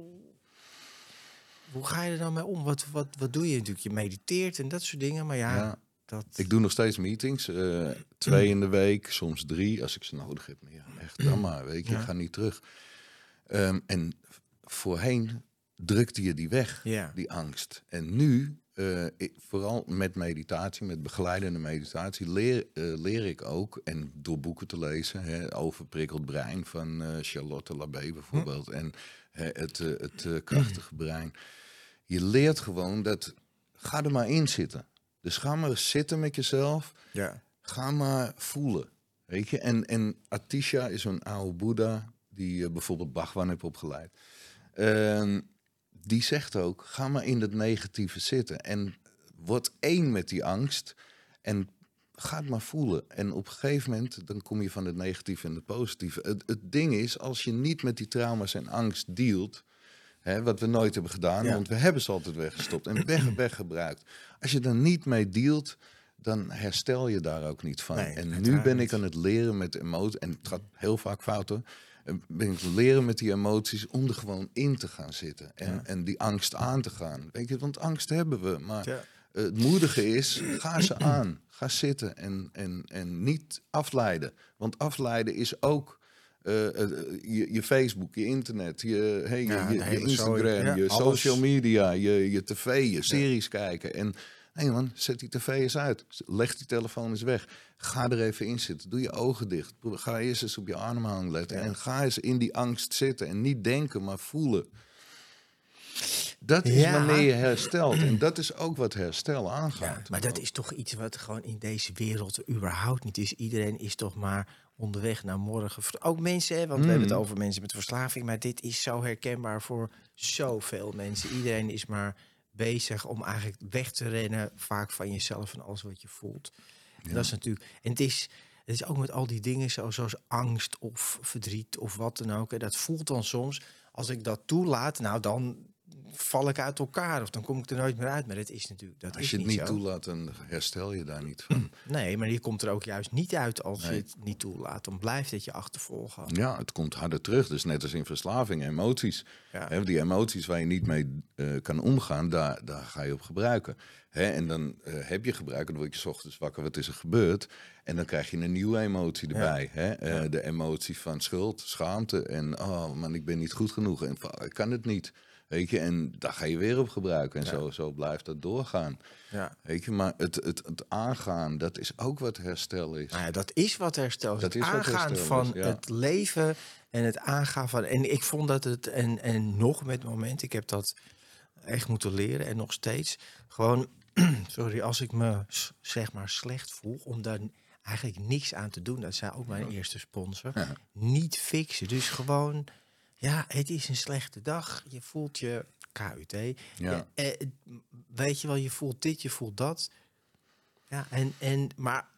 B: hoe ga je er dan mee om? Wat, wat, wat doe je natuurlijk? Je mediteert en dat soort dingen. Maar ja,
C: Ja.
B: Dat...
C: Ik doe nog steeds meetings. eh, twee in de week, soms drie als ik ze nodig heb. Ja, echt dan maar. Weet je,
B: Ja.
C: ik ga niet terug. Ehm, en voorheen drukte je die weg,
B: Ja.
C: die angst. En nu, eh, ik- vooral met meditatie, met begeleidende meditatie, leer, eh, leer ik ook, en door boeken te lezen, hè, Overprikkeld Brein van Charlotte Labé bijvoorbeeld, en hè, het, het krachtige brein. Je leert gewoon dat, ga er maar in zitten. Dus ga maar zitten met jezelf.
B: ja.
C: Ga maar voelen. Weet je? En, en Atisha is een oude Boeddha die eh, bijvoorbeeld Bhagwan heeft opgeleid. Ehm, die zegt ook, ga maar in het negatieve zitten. En word één met die angst. En ga het maar voelen. En op een gegeven moment, dan kom je van het negatieve en het positieve. Het, het ding is, als je niet met die trauma's en angst dealt... Hè, wat we nooit hebben gedaan,
B: Ja.
C: want we hebben ze altijd weggestopt en weg, weggebruikt. *clears throat* Als je er niet mee dealt, dan herstel je daar ook niet van.
B: Nee,
C: en nu ben ik aan het leren met emoties, en het gaat heel vaak fout hoor. Eh, Ben ik leren met die emoties om er gewoon in te gaan zitten. En,
B: Ja.
C: en die angst aan te gaan. Weet je, want angst hebben we. Maar
B: Ja.
C: eh, het moedige is, ga ze aan. Ga zitten en, en, en niet afleiden. Want afleiden is ook eh, eh, je, je Facebook, je internet, je, hey,
B: Ja,
C: je, je Instagram, je social media, je, je tv, je series kijken. En nee man, zet die tv eens uit. Leg die telefoon eens weg. Ga er even in zitten. Doe je ogen dicht. Ga eerst eens op je ademhaling letten. En ga eens in die angst zitten. En niet denken, maar voelen. Dat is
B: Ja.
C: wanneer je herstelt. En dat is ook wat herstel
B: Ja,
C: aangaat.
B: maar dat is toch iets wat gewoon in deze wereld überhaupt niet is. Iedereen is toch maar onderweg naar morgen. Ook mensen, hè, want we hebben het
C: Mm.
B: over mensen met verslaving. Maar dit is zo herkenbaar voor zoveel mensen. Iedereen is maar bezig om eigenlijk weg te rennen. Vaak van jezelf en alles wat je voelt. En dat is natuurlijk... En het is, het is ook met al die dingen zo, zoals angst of verdriet of wat dan ook. Hè, dat voelt dan soms, als ik dat toelaat, nou dan val ik uit elkaar. Of dan kom ik er nooit meer uit. Maar dat is natuurlijk... Dat
C: Als je het
B: niet
C: toelaat, dan herstel je daar niet van. *clears throat*
B: Nee, maar je komt er ook juist niet uit als
C: Nee.
B: je het niet toelaat. Dan blijft het je achtervolgen.
C: Ja, het komt harder terug. Dus net als in verslaving, emoties.
B: Ja.
C: Die emoties waar je niet mee eh, kan omgaan, daar, daar ga je op gebruiken. En dan eh, heb je gebruikt, dan word je 's ochtends wakker, wat is er gebeurd? En dan krijg je een nieuwe emotie erbij. Hè? Eh, De emotie van schuld, schaamte en oh man, ik ben niet goed genoeg en van, ik kan het niet. Weet je, en daar ga je weer op gebruiken. En zo, zo blijft dat doorgaan.
B: Ja.
C: Weet je, maar het, het, het aangaan, dat is ook wat herstel is.
B: Nou ja, dat is wat herstel is.
C: Dat
B: het
C: is wat
B: aangaan van
C: ja.
B: het leven en het aangaan van... En ik vond dat het, en, en nog met moment, ik heb dat echt moeten leren en nog steeds. Gewoon, *clears throat* sorry, als ik me zeg maar slecht voel, om daar eigenlijk niks aan te doen. Dat zei ook mijn eerste sponsor. Niet fixen. Dus gewoon, ja, het is een slechte dag. Je voelt je KUT.
C: Ja.
B: eh, weet je wel, je voelt dit, je voelt dat. Ja, en, en maar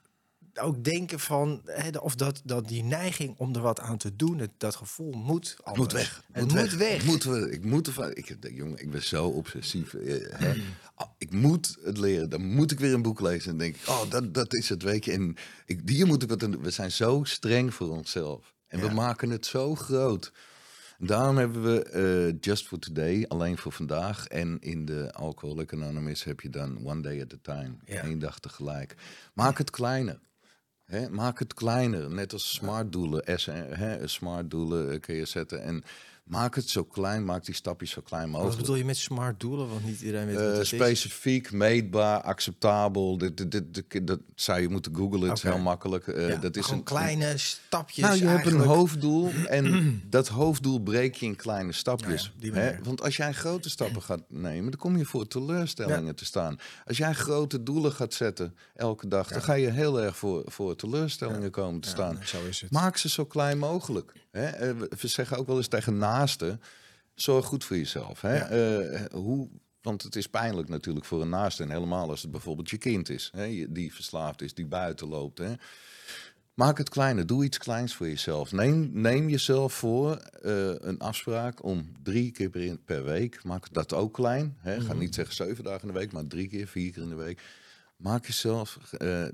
B: ook denken van, hè, of dat, dat die neiging om er wat aan te doen, het, dat gevoel moet anders.
C: moet weg.
B: Het moet, weg.
C: Moeten we, ik moet ervan. Ik, jongen, ik ben zo obsessief. eh, Hè. Ah, Ik moet het leren. Dan moet ik weer een boek lezen. En denk ik, oh, dat, dat is het, weet je. En ik, hier moet ik wat aan doen. We zijn zo streng voor onszelf. En we maken het zo groot. Daarom hebben we eh, Just for Today, alleen voor vandaag. En in de Alcoholic Anonymous heb je dan One Day at a Time.
B: Ja.
C: Eén dag tegelijk. Maak het kleiner. Maak het kleiner, net als smart doelen. S, smart doelen eh, kun je zetten. En maak het zo klein, maak die stapjes zo klein
B: Wat
C: mogelijk.
B: bedoel je met smart doelen? Want niet iedereen weet
C: Eh,
B: wat het
C: specifiek, meetbaar, acceptabel. Dit, dit, dat zou je moeten googlen. Het is heel makkelijk. Eh, dat is
B: gewoon
C: een
B: kleine stapjes
C: nou, je hebt een hoofddoel *clears throat* en dat hoofddoel breek je in kleine stapjes. Want als jij grote stappen gaat nemen, dan kom je voor teleurstellingen te staan. Als jij grote doelen gaat zetten elke dag, dan ga je heel erg voor, voor teleurstellingen komen te staan.
B: nee, zo is het.
C: Maak ze zo klein mogelijk. Hè? Eh, we- zeggen ook wel eens tegen naasten, zorg goed voor jezelf. Hè?
B: Ja.
C: Eh, hoe, want het is pijnlijk natuurlijk voor een naaste. En helemaal als het bijvoorbeeld je kind is. Hè? Die verslaafd is, die buiten loopt. Hè? Maak het kleiner. Doe iets kleins voor jezelf. Neem, neem jezelf voor eh, een afspraak om drie keer per, per week. Maak dat ook klein. Hè? Ga niet zeggen zeven dagen in de week, maar drie keer, vier keer in de week. maak jezelf, eh,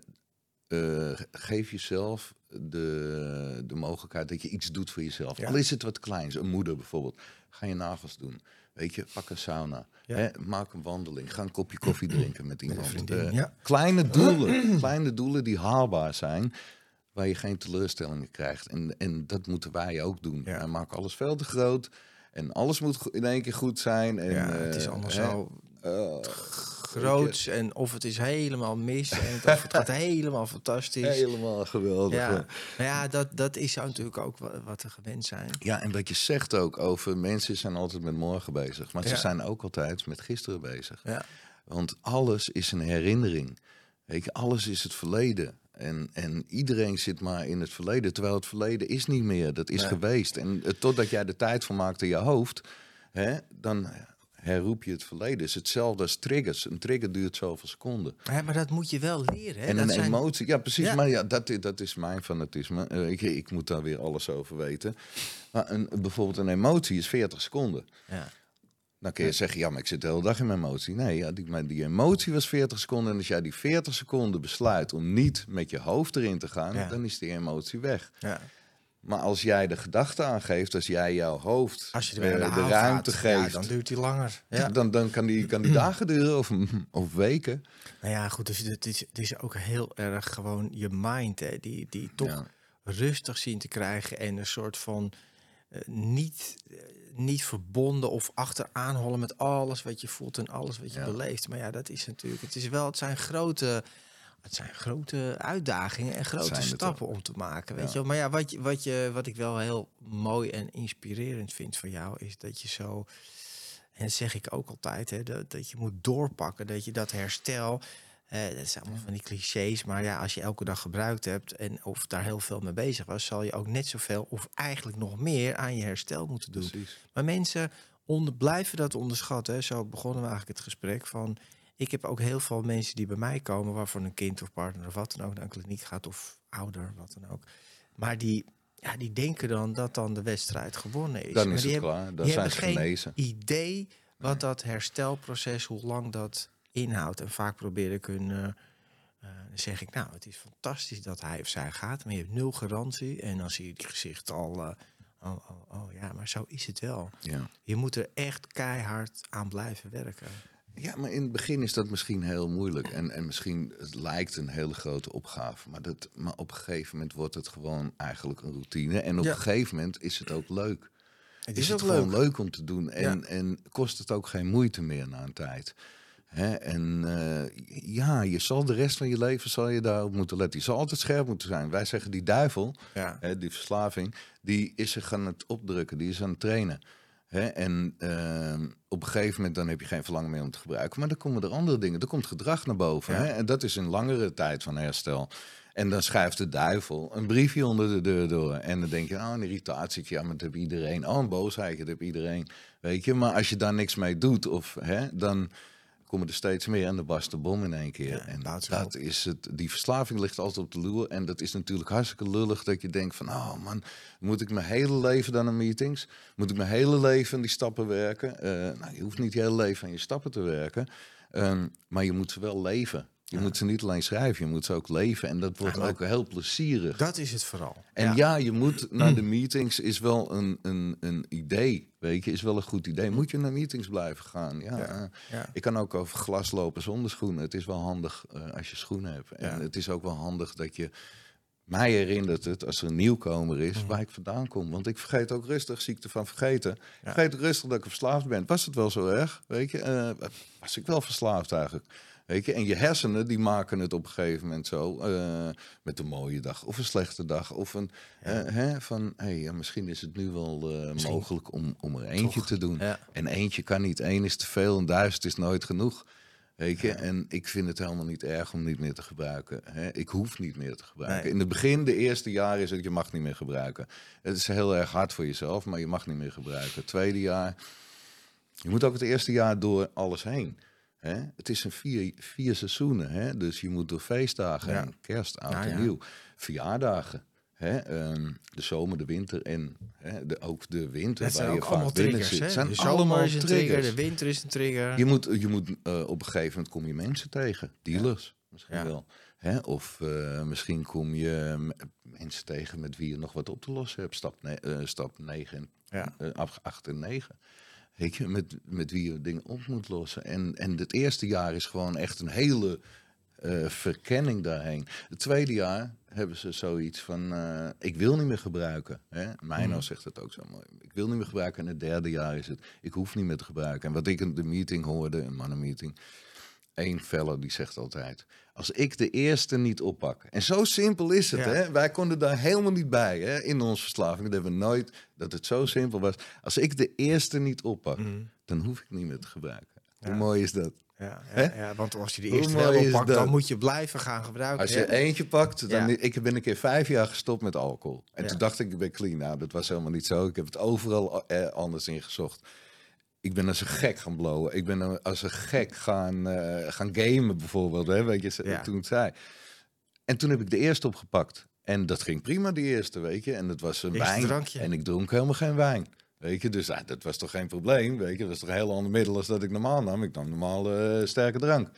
C: geef jezelf de, de mogelijkheid dat je iets doet voor jezelf.
B: Ja.
C: Al is het wat kleins, een moeder bijvoorbeeld. Ga je nagels doen. Weet je, pak een sauna.
B: Ja.
C: Hè, maak een wandeling. Ga een kopje koffie drinken met iemand. Eh,
B: ja.
C: Kleine doelen. *clears throat* kleine doelen die haalbaar zijn. Waar je geen teleurstellingen krijgt. En, en dat moeten wij ook doen.
B: Ja.
C: Wij maken alles veel te groot. En alles moet in één keer goed zijn. En,
B: ja, het is
C: eh,
B: allemaal zo
C: eh,
B: groots en of het is helemaal mis en het- of het gaat *laughs* helemaal fantastisch.
C: helemaal geweldig.
B: ja, maar ja, dat, dat is zo natuurlijk ook wa- wat we gewend zijn.
C: Ja, en wat je zegt ook over mensen zijn altijd met morgen bezig. Maar
B: Ja.
C: ze zijn ook altijd met gisteren bezig.
B: Ja,
C: Want alles is een herinnering. Weet je, alles is het verleden. En, en iedereen zit maar in het verleden. Terwijl het verleden is niet meer. Dat is geweest. En eh, totdat jij de tijd van maakt in je hoofd, hè, dan herroep je het verleden. Het is hetzelfde als triggers. Een trigger duurt zoveel seconden.
B: Ja, maar dat moet je wel leren. Hè?
C: En
B: dat
C: een
B: zijn-
C: emotie, ja precies,
B: Ja.
C: maar ja, dat, dat is mijn fanatisme. Eh, ik, ik moet daar weer alles over weten. Maar een, bijvoorbeeld een emotie is 40 seconden.
B: Ja.
C: Dan kun je zeggen, ja, maar ik zit de hele dag in mijn emotie. Nee, ja, die, maar die emotie was 40 seconden. En als jij die 40 seconden besluit om niet met je hoofd erin te gaan,
B: Ja.
C: dan is die emotie weg.
B: Ja.
C: Maar als jij de gedachte aangeeft, als jij jouw hoofd
B: Als je er
C: eh, de,
B: haal
C: ruimte
B: gaat, ja,
C: geeft,
B: dan duurt die langer. Ja. *laughs*
C: dan, dan kan die, kan die *clears throat* dagen duren of, of weken.
B: Nou ja, goed, dus het is, het is ook heel erg gewoon je mind, hè, die, die toch
C: Ja.
B: rustig zien te krijgen en een soort van eh, niet, eh, niet verbonden of achteraan hollen met alles wat je voelt en alles wat je beleeft. Maar ja, dat is natuurlijk, het is wel, het zijn grote, het zijn grote uitdagingen en grote stappen om te maken, weet je wel. Maar ja, wat, wat, je, wat ik wel heel mooi en inspirerend vind van jou, is dat je zo, en dat zeg ik ook altijd, hè, dat, dat je moet doorpakken, dat je dat herstel, dat zijn allemaal van die clichés, maar ja, als je elke dag gebruikt hebt en of daar heel veel mee bezig was, zal je ook net zoveel of eigenlijk nog meer aan je herstel moeten doen.
C: Precies.
B: Maar mensen onder, blijven dat onderschatten. Hè. Zo begonnen we eigenlijk het gesprek van. Ik heb ook heel veel mensen die bij mij komen, waarvan een kind of partner of wat dan ook naar een kliniek gaat, of ouder, wat dan ook. Maar die, ja, die denken dan dat dan de wedstrijd gewonnen is.
C: Dan
B: maar
C: is
B: die
C: het
B: hebben,
C: klaar, dan
B: die
C: zijn ze
B: geen
C: genezen.
B: idee wat dat herstelproces, hoe lang dat inhoudt. En vaak probeer ik hun. dan zeg ik, nou, het is fantastisch dat hij of zij gaat, maar je hebt nul garantie. En dan zie je die gezicht al. oh, oh, ja, maar zo is het wel.
C: Ja.
B: Je moet er echt keihard aan blijven werken.
C: Ja, maar in het begin is dat misschien heel moeilijk. En, en misschien het lijkt een hele grote opgave. Maar, dat, maar op een gegeven moment wordt het gewoon eigenlijk een routine. En op
B: Ja.
C: een gegeven moment is het ook leuk.
B: Het
C: is,
B: is,
C: het gewoon
B: leuk.
C: leuk om te doen. En, en kost het ook geen moeite meer na een tijd. Hè? En eh, ja, je zal de rest van je leven zal je daarop moeten letten. Je zal altijd scherp moeten zijn. Wij zeggen die duivel,
B: Ja.
C: hè, die verslaving, die is zich aan het opdrukken, die is aan het trainen. Hè? En ehm, op een gegeven moment dan heb je geen verlangen meer om te gebruiken. Maar dan komen er andere dingen. Er komt gedrag naar boven.
B: Ja.
C: En dat is een langere tijd van herstel. En dan schuift de duivel een briefje onder de deur door. En dan denk je, oh, een irritatie. Ja, maar dat heb iedereen. Oh, een boosheid, dat heb iedereen. Weet je, maar als je daar niks mee doet, of, hè, dan komen er steeds meer en dan barst de bom in één keer.
B: Ja,
C: en dat is het. Die verslaving ligt altijd op de loer. En dat is natuurlijk hartstikke lullig dat je denkt van, oh man, moet ik mijn hele leven dan aan meetings? Moet ik mijn hele leven aan die stappen werken? Eh, nou, je hoeft niet je hele leven aan je stappen te werken. Ehm, maar je moet ze wel leven. Je moet ze niet alleen schrijven, je moet ze ook leven. En dat wordt
B: Ja,
C: ook heel plezierig.
B: Dat is het vooral.
C: En ja. je moet naar de *clears throat* meetings is wel een, een, een idee, weet je, is wel een goed idee. Moet je naar meetings blijven gaan? Ja, eh, ik kan ook over glas lopen zonder schoenen. Het is wel handig eh, als je schoenen hebt. En het is ook wel handig dat je, mij herinnert het als er een nieuwkomer is,
B: Mhm.
C: waar ik vandaan kom. Want ik vergeet ook rustig, ziekte van vergeten. Ik vergeet rustig dat ik verslaafd ben. Was het wel zo erg, weet je? Eh, was ik wel verslaafd eigenlijk? Weet je, en je hersenen die maken het op een gegeven moment zo eh, met een mooie dag of een slechte dag of een eh, hè, van hey, misschien is het nu wel eh, mogelijk om, om er eentje
B: Toch,
C: te doen.
B: ja.
C: En eentje kan niet, één is te veel en duizend is nooit genoeg. Weet je, en ik vind het helemaal niet erg om niet meer te gebruiken. Hè? Ik hoef niet meer te gebruiken.
B: Nee.
C: In het begin, de eerste jaren, is het je mag niet meer gebruiken. Het is heel erg hard voor jezelf, maar je mag niet meer gebruiken. Tweede jaar, je moet ook het eerste jaar door alles heen. Hè? Het is een vier, vier seizoenen, hè? dus je moet door feestdagen
B: Ja.
C: heen. Kerst, oud en nieuw. Verjaardagen, hè? ehm, de zomer, de winter en hè? De, ook de winter,
B: Dat zijn
C: waar je
B: ook allemaal
C: vaak binnen
B: triggers.
C: zit. Zijn
B: de zomer
C: allemaal
B: is een trigger,
C: triggers.
B: de winter is een trigger.
C: Je moet, je moet eh, op een gegeven moment kom je mensen tegen, dealers misschien
B: Ja.
C: wel. Hè? Of eh, misschien kom je mensen tegen met wie je nog wat op te lossen hebt. Stap, ne eh, stap 9 en
B: Ja.
C: eh, af- 8 en 9. Weet je, met, met wie je dingen op moet lossen. En, en het eerste jaar is gewoon echt een hele eh, verkenning daarheen. Het tweede jaar hebben ze zoiets van, eh, ik wil niet meer gebruiken. Hè? Mijno
B: Mhm.
C: zegt het ook zo mooi. Ik wil niet meer gebruiken. En het derde jaar is het, ik hoef niet meer te gebruiken. En wat ik in de meeting hoorde, een mannenmeeting, één feller die zegt altijd, als ik de eerste niet oppak. En zo simpel is het.
B: Ja.
C: Hè? Wij konden daar helemaal niet bij hè? in onze verslaving. Dat hebben we nooit, dat het zo simpel was. Als ik de eerste niet oppak,
B: Mhm.
C: dan hoef ik niet meer te gebruiken.
B: Ja.
C: Hoe mooi is dat?
B: Ja, ja, ja, want als je de eerste wel oppakt, dan moet je blijven gaan gebruiken.
C: Als je
B: hè?
C: eentje pakt, dan
B: Ja.
C: ik ben een keer vijf jaar gestopt met alcohol. En toen dacht ik, ik ben clean. Nou, dat was helemaal niet zo. Ik heb het overal eh, anders ingezocht. Ik ben als een gek gaan blowen. Ik ben als een gek gaan, eh, gaan gamen bijvoorbeeld. Hè, weet je,
B: Ja.
C: toen het zei. En toen heb ik de eerste opgepakt. En dat ging prima, die eerste, weet je. En dat was een
B: Eerste
C: wijn.
B: drankje.
C: En ik dronk helemaal geen wijn. Weet je, dus ah, dat was toch geen probleem, weet je. Dat was toch een heel ander middel als dat ik normaal nam. Ik nam normaal eh, sterke drank.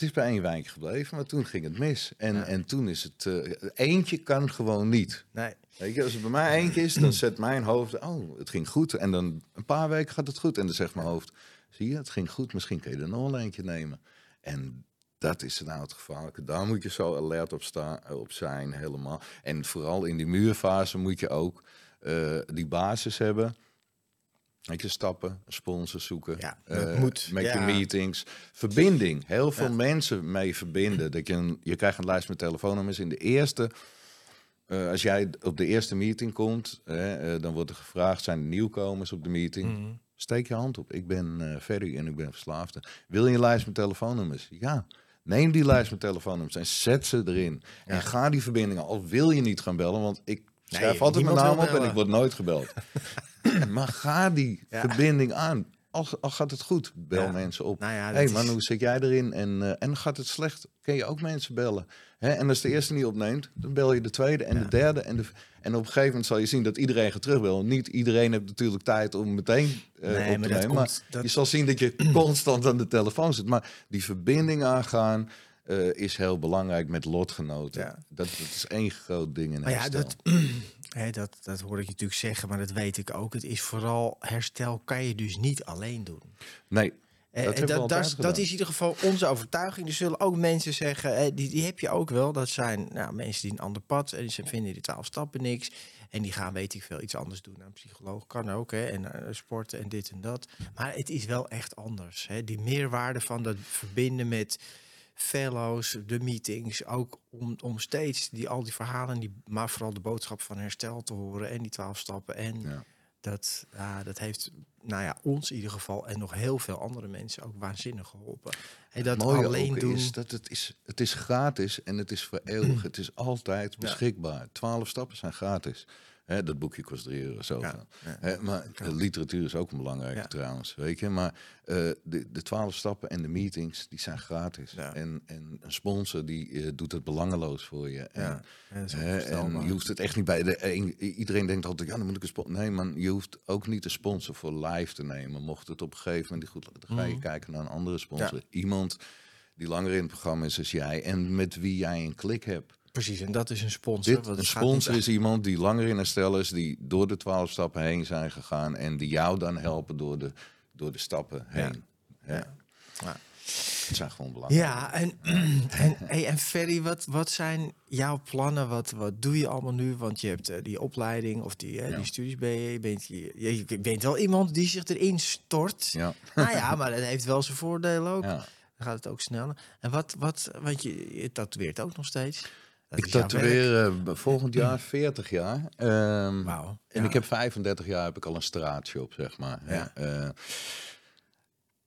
C: Het is bij één wijntje gebleven, maar toen ging het mis. En,
B: Ja.
C: en toen is het... eh, eentje kan gewoon niet.
B: Nee.
C: Weet je, als het bij mij eentje is, dan *clears throat* zet mijn hoofd... Oh, het ging goed. En dan een paar weken gaat het goed. En dan zegt mijn hoofd... Zie je, het ging goed. Misschien kun je er nog wel eentje nemen. En dat is nou het gevaarlijke. Daar moet je zo alert op, sta, op zijn helemaal. En vooral in die muurfase moet je ook eh, die basis hebben. Weet je, stappen, sponsors zoeken.
B: Ja, dat
C: eh,
B: moet,
C: Met
B: ja.
C: je meetings. Verbinding. Heel veel
B: Ja.
C: mensen mee verbinden. Dat je, een, je krijgt een lijst met telefoonnummers. In de eerste, eh, als jij op de eerste meeting komt, eh, eh, dan wordt er gevraagd, zijn er nieuwkomers op de meeting?
B: Mhm.
C: Steek je hand op. Ik ben Ferry en ik ben verslaafde. Wil je een lijst met telefoonnummers? Ja. Neem die lijst met telefoonnummers en zet ze erin.
B: Ja.
C: En ga die verbindingen, al wil je niet gaan bellen, want ik schrijf altijd mijn naam
B: wil
C: op en ik word nooit gebeld. *laughs* maar ga die
B: Ja.
C: verbinding aan. Al, al gaat het goed, bel
B: Ja.
C: mensen op.
B: Nou ja,
C: hey man,
B: is-
C: hoe zit jij erin? En, eh, en gaat het slecht? Kun je ook mensen bellen? Hè? En als de eerste niet opneemt, dan bel je de tweede en de derde. En, de, en op een gegeven moment zal je zien dat iedereen gaat terugbellen. Niet iedereen heeft natuurlijk tijd om meteen eh,
B: Nee,
C: op te
B: maar
C: nemen. Maar
B: komt- dat-
C: je zal zien dat je constant aan de telefoon zit. Maar die verbinding aangaan eh, is heel belangrijk met lotgenoten.
B: Ja.
C: Dat, dat is één groot ding in
B: Maar ja,
C: herstel.
B: dat, *clears throat* hè, dat, dat hoor ik je natuurlijk zeggen, maar dat weet ik ook. Het is vooral herstel kan je dus niet alleen doen.
C: Nee,
B: Eh,
C: Dat
B: en
C: hebben we
B: dat, dat, is- dat is in ieder geval onze overtuiging. Er zullen ook mensen zeggen, eh, die, die heb je ook wel. Dat zijn nou, mensen die een ander pad en ze vinden die twaalf stappen niks. En die gaan, weet ik veel, iets anders doen. Nou, een psycholoog kan ook, hè, en eh, sporten en dit en dat. Maar het is wel echt anders. Hè. Die meerwaarde van dat verbinden met fellows, de meetings, ook om, om steeds die, al die verhalen, die, maar vooral de boodschap van herstel te horen en die twaalf stappen. En
C: Ja.
B: dat, dat heeft nou ja, ons in ieder geval en nog heel veel andere mensen ook waanzinnig geholpen. En dat
C: mooie
B: alleen doen.
C: is dat het is, het is gratis en het is voor eeuwig. het is altijd beschikbaar. Twaalf stappen zijn gratis. Hè, dat boekje kost 3 euro zoveel.
B: Ja, ja.
C: Hè, maar de literatuur is ook een belangrijke
B: Ja.
C: trouwens. Weet je? Maar eh, de, de twaalf stappen en de meetings, die zijn gratis.
B: Ja.
C: En, en een sponsor die eh, doet het belangeloos voor je. En, hè, en je hoeft het echt niet bij de een, iedereen denkt altijd, ja, dan moet ik een sponsor. Nee, man, je hoeft ook niet een sponsor voor live te nemen. Mocht het op een gegeven moment niet goed dan ga je
B: Mhm.
C: kijken naar een andere sponsor. Iemand die langer in het programma is als jij en met wie jij een klik hebt.
B: Precies, en dat is een sponsor.
C: Dit,
B: want
C: een sponsor is iemand die langer in herstel is, die door de twaalf stappen heen zijn gegaan en die jou dan helpen door de, door de stappen heen. Ja.
B: Ja. Ja.
C: Het zijn gewoon belangrijk.
B: Ja, en, *clears throat* en, hey, en Ferry, wat, wat zijn jouw plannen? Wat, wat doe je allemaal nu? Want je hebt eh, die opleiding of die, eh,
C: Ja.
B: die studies ben je. Je bent, je, je bent wel iemand die zich erin stort.
C: Ja.
B: Nou *laughs* ja, maar dat heeft wel zijn voordelen ook.
C: Ja.
B: Dan gaat het ook sneller. En wat, wat want je, je tatoeëert ook nog steeds.
C: Ik tatoeëer eh, volgend jaar *clears throat* 40 jaar. Ehm,
B: Wauw.
C: En
B: ja.
C: ik heb 35 jaar heb ik al een straatshop, zeg maar.
B: Ja.
C: Eh,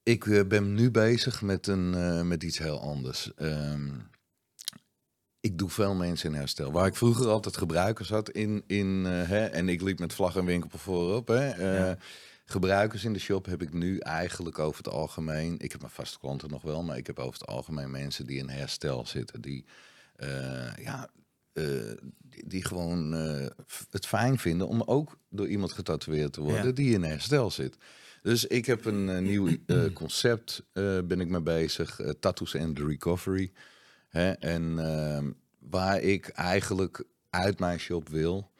C: ik eh, ben nu bezig met, een, met iets heel anders. Ehm, ik doe veel mensen in herstel. Waar ik vroeger altijd gebruikers had in, in hè, en ik liep met vlag en winkel voorop. Hè,
B: Ja.
C: Gebruikers in de shop heb ik nu eigenlijk over het algemeen. Ik heb mijn vaste klanten nog wel, maar ik heb over het algemeen mensen die in herstel zitten. Die, ja, eh, die, die gewoon eh, het fijn vinden om ook door iemand getatoeëerd te worden
B: Ja.
C: die in herstel zit. Dus ik heb een eh, nieuw eh, *clears throat* concept, eh, ben ik mee bezig, eh, Tattoos and Recovery. Hè? En ehm, waar ik eigenlijk uit mijn shop wil.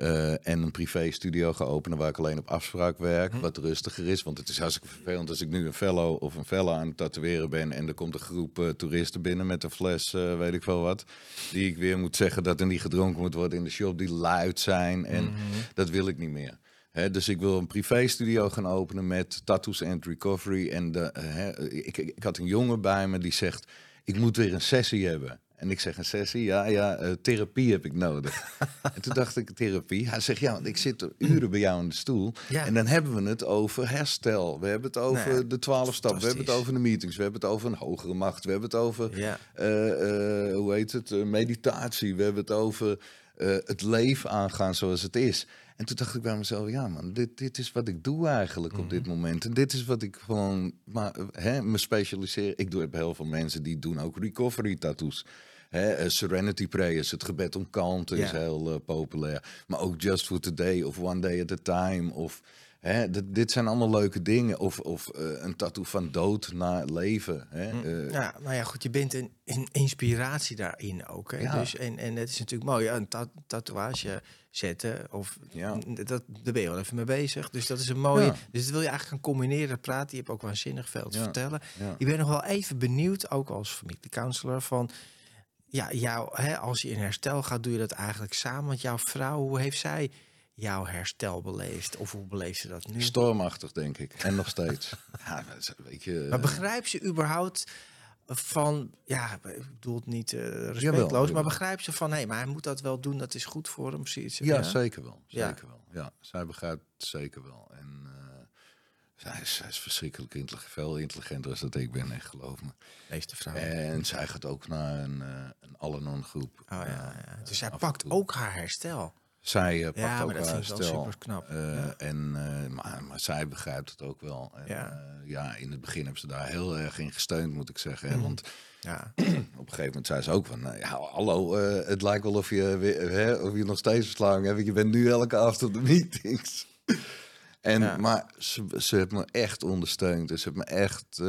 C: Eh, en een privé studio ga openen waar ik alleen op afspraak werk. Wat rustiger is. Want het is hartstikke vervelend als ik nu een fellow of een fella aan het tatoeëren ben. En er komt een groep eh, toeristen binnen met een fles, eh, weet ik veel wat. Die ik weer moet zeggen dat er niet gedronken moet worden in de shop. Die luid zijn. En dat wil ik niet meer. Dus ik wil een privé studio gaan openen met tattoos and recovery. En de, ik, ik had een jongen bij me die zegt: Ik moet weer een sessie hebben. En ik zeg een sessie, ja, ja, eh, therapie heb ik nodig. *laughs* en toen dacht ik, therapie? Hij zegt, ja, want ik zit er uren bij jou in de stoel.
B: Ja.
C: En dan hebben we het over herstel. We hebben het over
B: Nou
C: de twaalf stappen. We hebben het over de meetings. We hebben het over een hogere macht. We hebben het over,
B: Ja.
C: eh, eh, hoe heet het, meditatie. We hebben het over het leven aangaan zoals het is. En toen dacht ik bij mezelf, ja man, dit, dit is wat ik doe eigenlijk op dit moment. En dit is wat ik gewoon, maar, hè, me specialiseer. Ik doe heb heel veel mensen die doen ook recovery tattoos. Hè, eh, Serenity Prayers, het gebed om kalmte is heel eh, populair. Maar ook Just for Today of One Day at a Time. Of, hè, dit, dit zijn allemaal leuke dingen. Of, of eh, een tattoo van dood naar leven. Hè. Eh,
B: Ja, nou ja, goed, je bent een, een inspiratie daarin ook. Hè?
C: Ja.
B: Dus, en, en het is natuurlijk mooi, ja, een ta- tatoeage zetten. Of,
C: Ja.
B: dat, daar ben je wel even mee bezig. Dus dat is een mooie.
C: Ja.
B: Dus dat wil je eigenlijk gaan combineren, praten. Je hebt ook waanzinnig veel te vertellen.
C: ja.
B: Ik ben nog wel even benieuwd, ook als familiecounselor, van... Ja, jou, hè, als je in herstel gaat, doe je dat eigenlijk samen. Want jouw vrouw, hoe heeft zij jouw herstel beleefd? Of hoe beleeft ze dat nu?
C: Stormachtig, denk ik. En nog steeds. *laughs* ja, weet je,
B: Maar
C: eh,
B: begrijp ze überhaupt van, ja, ik bedoel het niet eh respectloos,
C: Jawel,
B: maar begrijp ze van, hé, maar hij moet dat wel doen, dat is goed voor hem, zoiets.
C: Ja, zeker wel.
B: Ja.
C: Zeker wel. Ja, zij begrijpt zeker wel. En eh, zij, is, zij is verschrikkelijk intelligent. Veel intelligenter dan dat ik ben, echt geloof me.
B: Meeste vrouwen.
C: En zij gaat ook naar een, een Al-Anon groep.
B: Oh, ja, ja. Dus zij pakt ook haar herstel.
C: Zij eh, pakt
B: Ja, maar
C: ook
B: dat
C: haar stel.
B: super knap.
C: Eh,
B: Ja.
C: en, eh, maar, maar zij begrijpt het ook wel. En,
B: Ja.
C: ja. ja, in het begin hebben ze daar heel erg in gesteund, moet ik zeggen. hè.
B: Mhm.
C: Want
B: Ja, *clears throat*
C: op een gegeven moment zei ze ook van... nou ja, hallo, eh, het lijkt wel of je, weer, hè, of je nog steeds verslaving hebt. Je bent nu elke avond op de meetings. *laughs* En,
B: Ja.
C: Maar ze, ze heeft me echt ondersteund. Ze heeft me echt... eh,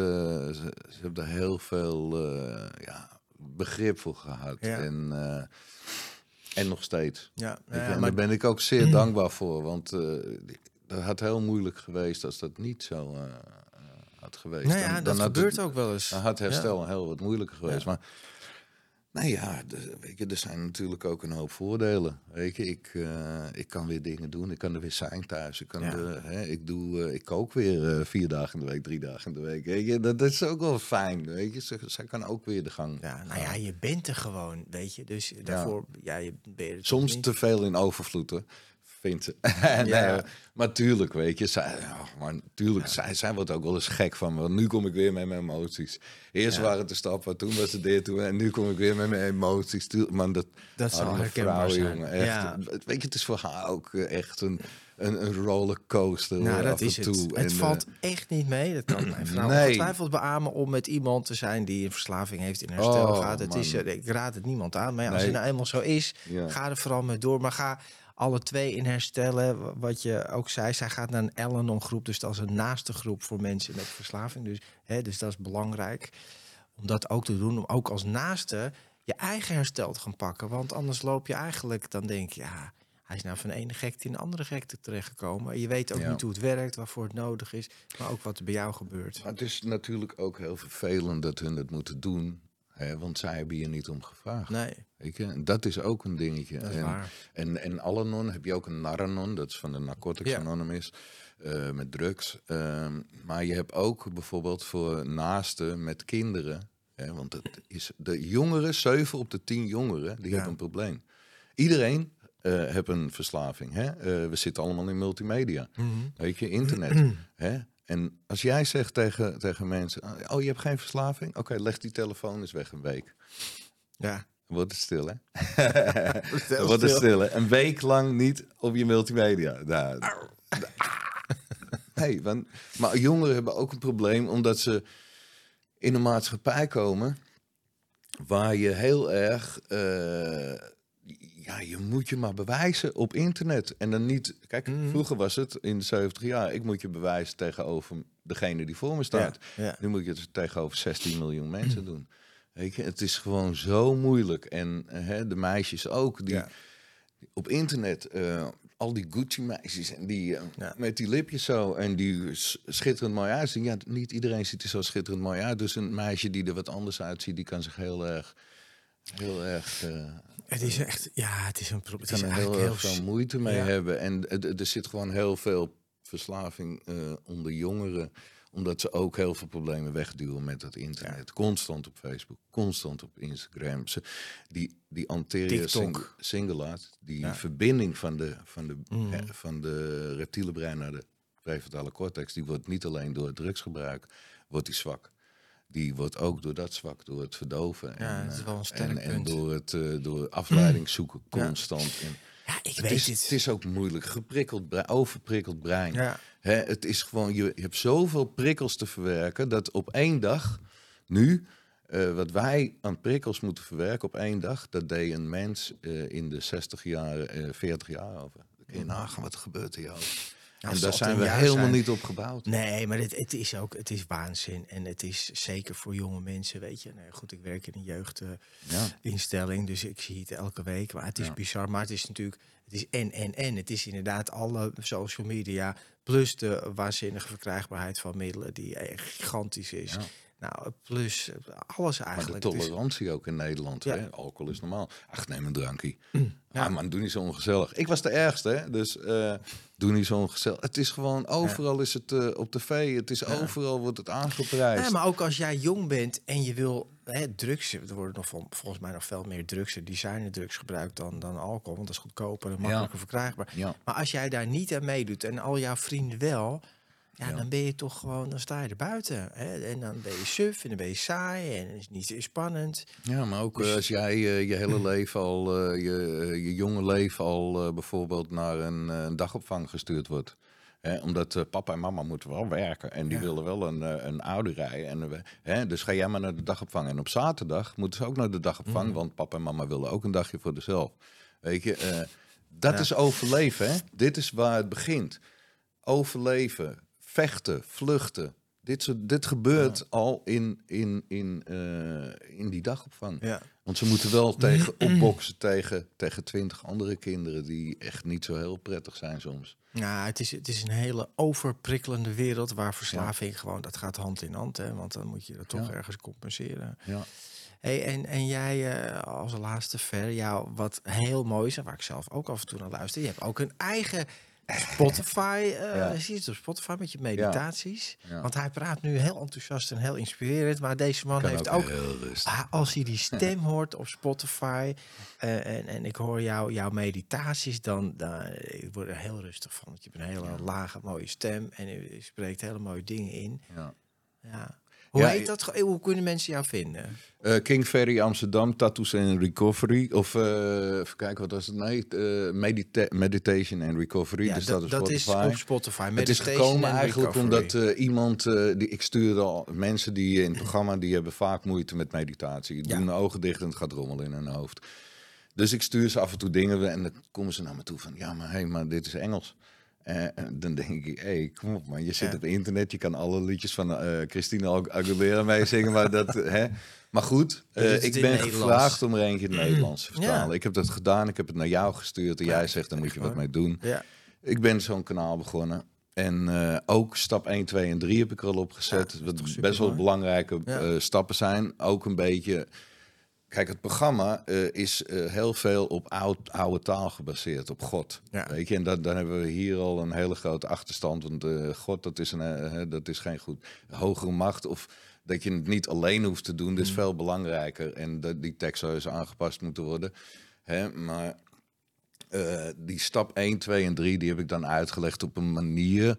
C: ze, ze heeft er heel veel eh, ja, begrip voor gehad.
B: Ja.
C: En, eh, en nog steeds.
B: ja,
C: je,
B: ja, maar
C: daar ben ik ook zeer *clears throat* dankbaar voor. Want eh dat had heel moeilijk geweest als dat niet zo eh, had geweest.
B: nou ja,
C: Dan-
B: dat
C: dan had
B: gebeurt
C: het-
B: ook wel eens.
C: dan had herstel heel wat moeilijker geweest. Maar nou ja, weet je, er zijn natuurlijk ook een hoop voordelen. Weet je, ik, eh, ik kan weer dingen doen. Ik kan er weer zijn thuis. Ik, kan
B: Ja.
C: hè, ik, doe, eh, ik kook weer eh, vier dagen in de week, drie dagen in de week. Weet je, dat, dat is ook wel fijn. Weet je, ze, zij kan ook weer de gang.
B: Ja, nou ja, je bent er gewoon, weet je. Dus daarvoor, ja, je ben je toch
C: Soms te veel in overvloed, hoor. Vindt. *laughs* Maar tuurlijk, weet je. Zij, maar tuurlijk, zij, zij wordt ook wel eens gek van me. Want nu kom ik weer met mijn emoties. Eerst
B: Ja.
C: waren het de stappen, toen was het dit, toen, en nu kom ik weer met mijn emoties. Man, dat,
B: Dat zal herkenbaar
C: vrouw,
B: zijn.
C: jongen. Echt. Weet je, het is voor haar ook eh, echt een, een, een rollercoaster.
B: Nou,
C: hoor,
B: dat
C: af
B: is
C: en
B: het.
C: toe.
B: Het
C: En,
B: valt
C: eh,
B: echt niet mee. Dat kan mijn vrouw *clears throat*
C: Nee.
B: ongetwijfeld beamen om met iemand te zijn die een verslaving heeft in herstel
C: Oh,
B: gaat. Het is,
C: man.
B: eh, ik raad het niemand aan. Maar ja, als
C: Nee.
B: het nou eenmaal zo is,
C: Ja.
B: ga er vooral mee door. Maar ga alle twee in herstellen. Wat je ook zei, zij gaat naar een Al-Anon groep. Dus dat is een naaste groep voor mensen met verslaving. Dus, hè, dus dat is belangrijk om dat ook te doen. Om ook als naaste je eigen herstel te gaan pakken. Want anders loop je eigenlijk, dan denk je, ja, hij is nou van de ene gekte in de andere gekte terechtgekomen. Je weet ook
C: Ja.
B: niet hoe het werkt, waarvoor het nodig is. Maar ook wat er bij jou gebeurt.
C: Maar het is natuurlijk ook heel vervelend dat hun het moeten doen. Want zij hebben hier niet om gevraagd.
B: Nee,
C: je? En dat is ook een dingetje.
B: dat is
C: en,
B: waar.
C: En, en Al-Anon heb je ook een Naranon, dat is van de Narcotics
B: Ja.
C: Anonymous, eh, met drugs. Ehm, maar je hebt ook bijvoorbeeld voor naasten met kinderen. Hè, want het is de jongeren, 7 op de 10 jongeren, die
B: Ja.
C: hebben een probleem. Iedereen eh heeft een verslaving. Hè? Eh, we zitten allemaal in multimedia.
B: Mhm.
C: Weet je, internet. *clears throat* hè? En als jij zegt tegen, tegen mensen, oh je hebt geen verslaving? Oké, leg die telefoon eens weg een week.
B: Ja.
C: Wordt het stil, hè? *laughs*
B: Stil,
C: wordt het
B: stil.
C: hè? Een week lang niet op je multimedia. Nou, nee, *laughs* want, maar jongeren hebben ook een probleem omdat ze in een maatschappij komen waar je heel erg... eh, ja, je moet je maar bewijzen op internet. En dan niet, kijk,
B: Mhm.
C: vroeger was het in de 70 jaar, ik moet je bewijzen tegenover degene die voor me staat.
B: Ja, ja.
C: Nu moet je het tegenover 16 miljoen *clears throat* mensen doen. Weet je, het is gewoon zo moeilijk. En hè, de meisjes ook, die
B: Ja.
C: op internet, eh, al die Gucci-meisjes en die eh,
B: Ja.
C: met die lipjes zo en die schitterend mooi uitzien. Ja, niet iedereen ziet er zo schitterend mooi uit. Dus een meisje die er wat anders uitziet, die kan zich heel erg, heel erg, eh,
B: Het is echt, ja, het is een probleem. Het is
C: er heel veel moeite mee
B: ja.
C: hebben. En er- zit gewoon heel veel verslaving eh, onder jongeren omdat ze ook heel veel problemen wegduwen met het internet. Constant op Facebook, constant op Instagram. Ze, die, die anterior sing, die
B: Ja.
C: verbinding van de, van, de, hè, van de reptiele brein naar de prefrontale cortex, die wordt niet alleen door het drugsgebruik, wordt die zwak. Die wordt ook door dat zwak, door het verdoven.
B: Ja,
C: en,
B: dat is wel een
C: eh,
B: sterk
C: en, door het uh, door afleiding zoeken,
B: Ja.
C: constant. En,
B: Ja, ik
C: het,
B: weet
C: is,
B: het.
C: het is ook moeilijk. Geprikkeld brein, overprikkeld brein.
B: Ja.
C: Hè, het is gewoon, je, je hebt zoveel prikkels te verwerken dat op één dag, nu, eh, wat wij aan prikkels moeten verwerken op één dag, dat deed een mens eh, in de 60 jaar, eh 40 jaar over. Dan kun je nagaan wat er gebeurt in je hoofd. En daar zijn we helemaal
B: zijn.
C: niet op gebouwd.
B: Nee, maar het, het is ook, het is waanzin. En het is zeker voor jonge mensen, weet je. Nou, goed, ik werk in een jeugdinstelling,
C: Ja.
B: dus ik zie het elke week. Maar het is
C: Ja.
B: bizar. Maar het is natuurlijk, het is en, en, en. Het is inderdaad alle social media, plus de waanzinnige verkrijgbaarheid van middelen, die echt gigantisch is.
C: Ja.
B: Nou, plus eh, alles
C: Maar de
B: eigenlijk. Is-
C: tolerantie ook in Nederland.
B: Ja.
C: Hè? Alcohol is normaal. Ach, neem een drankje. *clears throat*
B: Ja.
C: Man, doe niet zo ongezellig. Ik was de ergste, hè? dus eh, doe niet zo ongezellig. Het is gewoon, overal is het eh, op tv, het is overal wordt het aangeprijsd.
B: Ja, maar ook als jij jong bent en je wil hè, drugs, er worden nog vol- volgens mij nog veel meer drugs, en designer drugs gebruikt dan, dan alcohol, want dat is goedkoper en makkelijker verkrijgbaar.
C: Ja.
B: Maar als jij daar niet aan meedoet en al jouw vrienden wel, ja,
C: Ja.
B: dan ben je toch gewoon, dan sta je er buiten. Hè? En dan ben je suf en dan ben je saai en is niet zo spannend.
C: Ja, maar ook
B: Dus-
C: eh, als jij eh, je hele *clears throat* leven al, eh, je, je jonge leven al bijvoorbeeld naar een, een dagopvang gestuurd wordt. Hè, omdat papa en mama moeten wel werken en die
B: Ja.
C: willen wel een, een rijden. En, we- hè, dus ga jij maar naar de dagopvang. En op zaterdag moeten ze ook naar de dagopvang,
B: Mhm.
C: want papa en mama willen ook een dagje voor zichzelf. Weet je, dat
B: Ja.
C: is overleven. Hè? Dit is waar het begint. Overleven, vechten, vluchten. Dit, soort, dit gebeurt al in, in, in, eh, in die dagopvang.
B: Ja.
C: Want ze moeten wel tegen *clears throat* opboksen tegen, tegen twintig andere kinderen die echt niet zo heel prettig zijn soms.
B: Ja, het is, het is een hele overprikkelende wereld waar verslaving gewoon, dat gaat hand in hand. Hè, want dan moet je dat toch
C: Ja.
B: ergens compenseren.
C: Ja.
B: Hey, en, en jij eh, als laatste ver, jou, wat heel mooi is, en waar ik zelf ook af en toe naar luister, je hebt ook een eigen Spotify,
C: Ja.
B: zie je het op Spotify met je meditaties?
C: Ja.
B: Want hij praat nu heel enthousiast en heel inspirerend, maar deze man heeft ook, ah, als hij die *laughs* stem hoort op Spotify eh, en, en ik hoor jou, jouw meditaties, dan, dan ik word er heel rustig van. Want je hebt een hele lage, mooie stem en je spreekt hele mooie dingen in.
C: Ja.
B: Hoe
C: Ja,
B: heet dat? Hoe kunnen mensen jou vinden?
C: Eh, King Ferry Amsterdam, Tattoos and Recovery. Of even kijken, wat was het? Nee, medita- Meditation and Recovery.
B: Ja,
C: dus
B: dat,
C: dat, is Spotify.
B: op Spotify.
C: Het is gekomen eigenlijk
B: Recovery.
C: omdat iemand, die, ik stuurde al mensen die in het programma, die hebben vaak moeite met meditatie. Die
B: Ja.
C: doen de ogen dicht en het gaat rommelen in hun hoofd. Dus ik stuur ze af en toe dingen en dan komen ze naar me toe van, ja maar, hey, maar dit is Engels. Eh, en dan denk ik, hé, hey, kom op man, je zit
B: Ja.
C: op internet, je kan alle liedjes van eh Christina Aguilera meezingen, maar dat, *laughs* hè. Maar goed, eh, ik ben gevraagd om er eentje in het Nederlands te
B: Ja.
C: vertalen. Ik heb dat gedaan, ik heb het naar jou gestuurd en jij zegt, daar moet je wat mee doen.
B: Ja.
C: Ik ben zo'n kanaal begonnen. En ook stap 1, 2 en 3 heb ik er al
B: dat is
C: wat best wel belangrijke stappen zijn. Ook een beetje. Kijk, het programma eh, is eh, heel veel op oud, oude taal gebaseerd, op God.
B: Ja.
C: Weet je, en dat, dan hebben we hier al een hele grote achterstand. Want eh, God, dat is, een, dat is geen goed. Hogere macht of dat je het niet alleen hoeft te doen, dat is veel belangrijker. En dat, die tekst zou eens aangepast moeten worden. Hè? Maar die stap 1, 2 en 3, die heb ik dan uitgelegd op een manier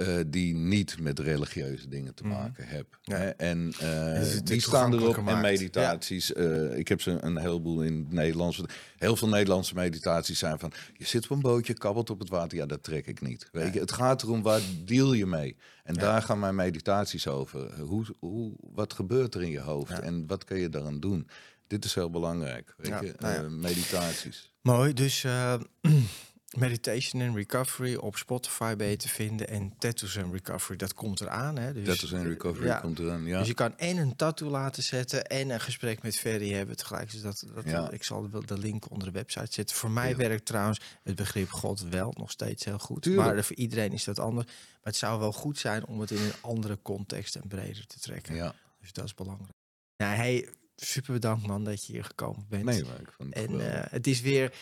C: eh, die niet met religieuze dingen te maken.
B: Mhm. Ja.
C: Hè? En eh,
B: Dus
C: die staan erop
B: toegankelijker
C: en meditaties. eh, ik heb ze een heleboel in het Nederlands. Heel veel Nederlandse meditaties zijn van, je zit op een bootje, kabbelt op het water. Ja, dat trek ik niet. Weet je? Het gaat erom, waar deal je mee? En daar gaan mijn meditaties over. Hoe, hoe, wat gebeurt er in je hoofd? En wat kun je daaraan doen? Dit is heel belangrijk, weet
B: Ja,
C: je?
B: nou
C: meditaties.
B: Mooi, dus *clears throat* Meditation and Recovery op Spotify ben je te vinden. En Tattoos and Recovery, dat komt eraan. Hè?
C: Dus, Tattoos and Recovery ja. komt eraan, ja.
B: Dus je kan en een tattoo laten zetten en een gesprek met Ferry hebben tegelijk. Dus dat, dat, ja. ik zal de, de link onder de website zetten. Voor mij werkt trouwens het begrip God wel nog steeds heel goed. Tuurlijk. Maar voor iedereen is dat anders. Maar het zou wel goed zijn om het in een andere context en breder te trekken. Ja. Dus dat is belangrijk. Nou, hey, super bedankt man dat je hier gekomen bent.
C: Nee, maar ik vond
B: het En uh, het is weer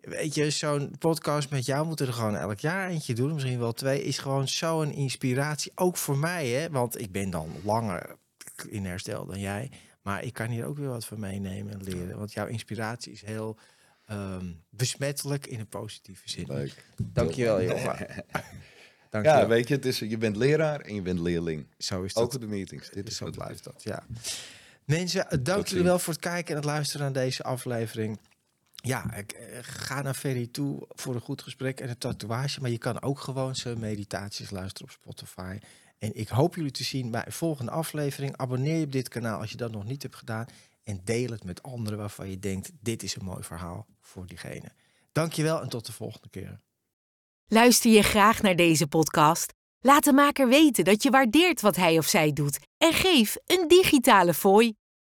B: weet je, zo'n podcast met jou moeten er gewoon elk jaar eentje doen, misschien wel twee, is gewoon zo'n inspiratie. Ook voor mij, hè? want ik ben dan langer in herstel dan jij. Maar ik kan hier ook weer wat van meenemen en leren. Want jouw inspiratie is heel um, besmettelijk in een positieve zin.
C: Leuk.
B: Dankjewel, Jova. *laughs*
C: Dank ja, weet je, het is, je bent leraar en je bent leerling.
B: Zo is dat.
C: Ook op de meetings. Dit is
B: zo blijft dat, ja. Mensen, dank jullie wel voor het kijken en het luisteren naar deze aflevering ja, ik, eh, ga naar Ferry toe voor een goed gesprek en een tatoeage. Maar je kan ook gewoon zijn meditaties luisteren op Spotify. En ik hoop jullie te zien bij een volgende aflevering. Abonneer je op dit kanaal als je dat nog niet hebt gedaan. En deel het met anderen waarvan je denkt, dit is een mooi verhaal voor diegene. Dankjewel en tot de volgende keer.
A: Luister je graag naar deze podcast? Laat de maker weten dat je waardeert wat hij of zij doet. En geef een digitale fooi.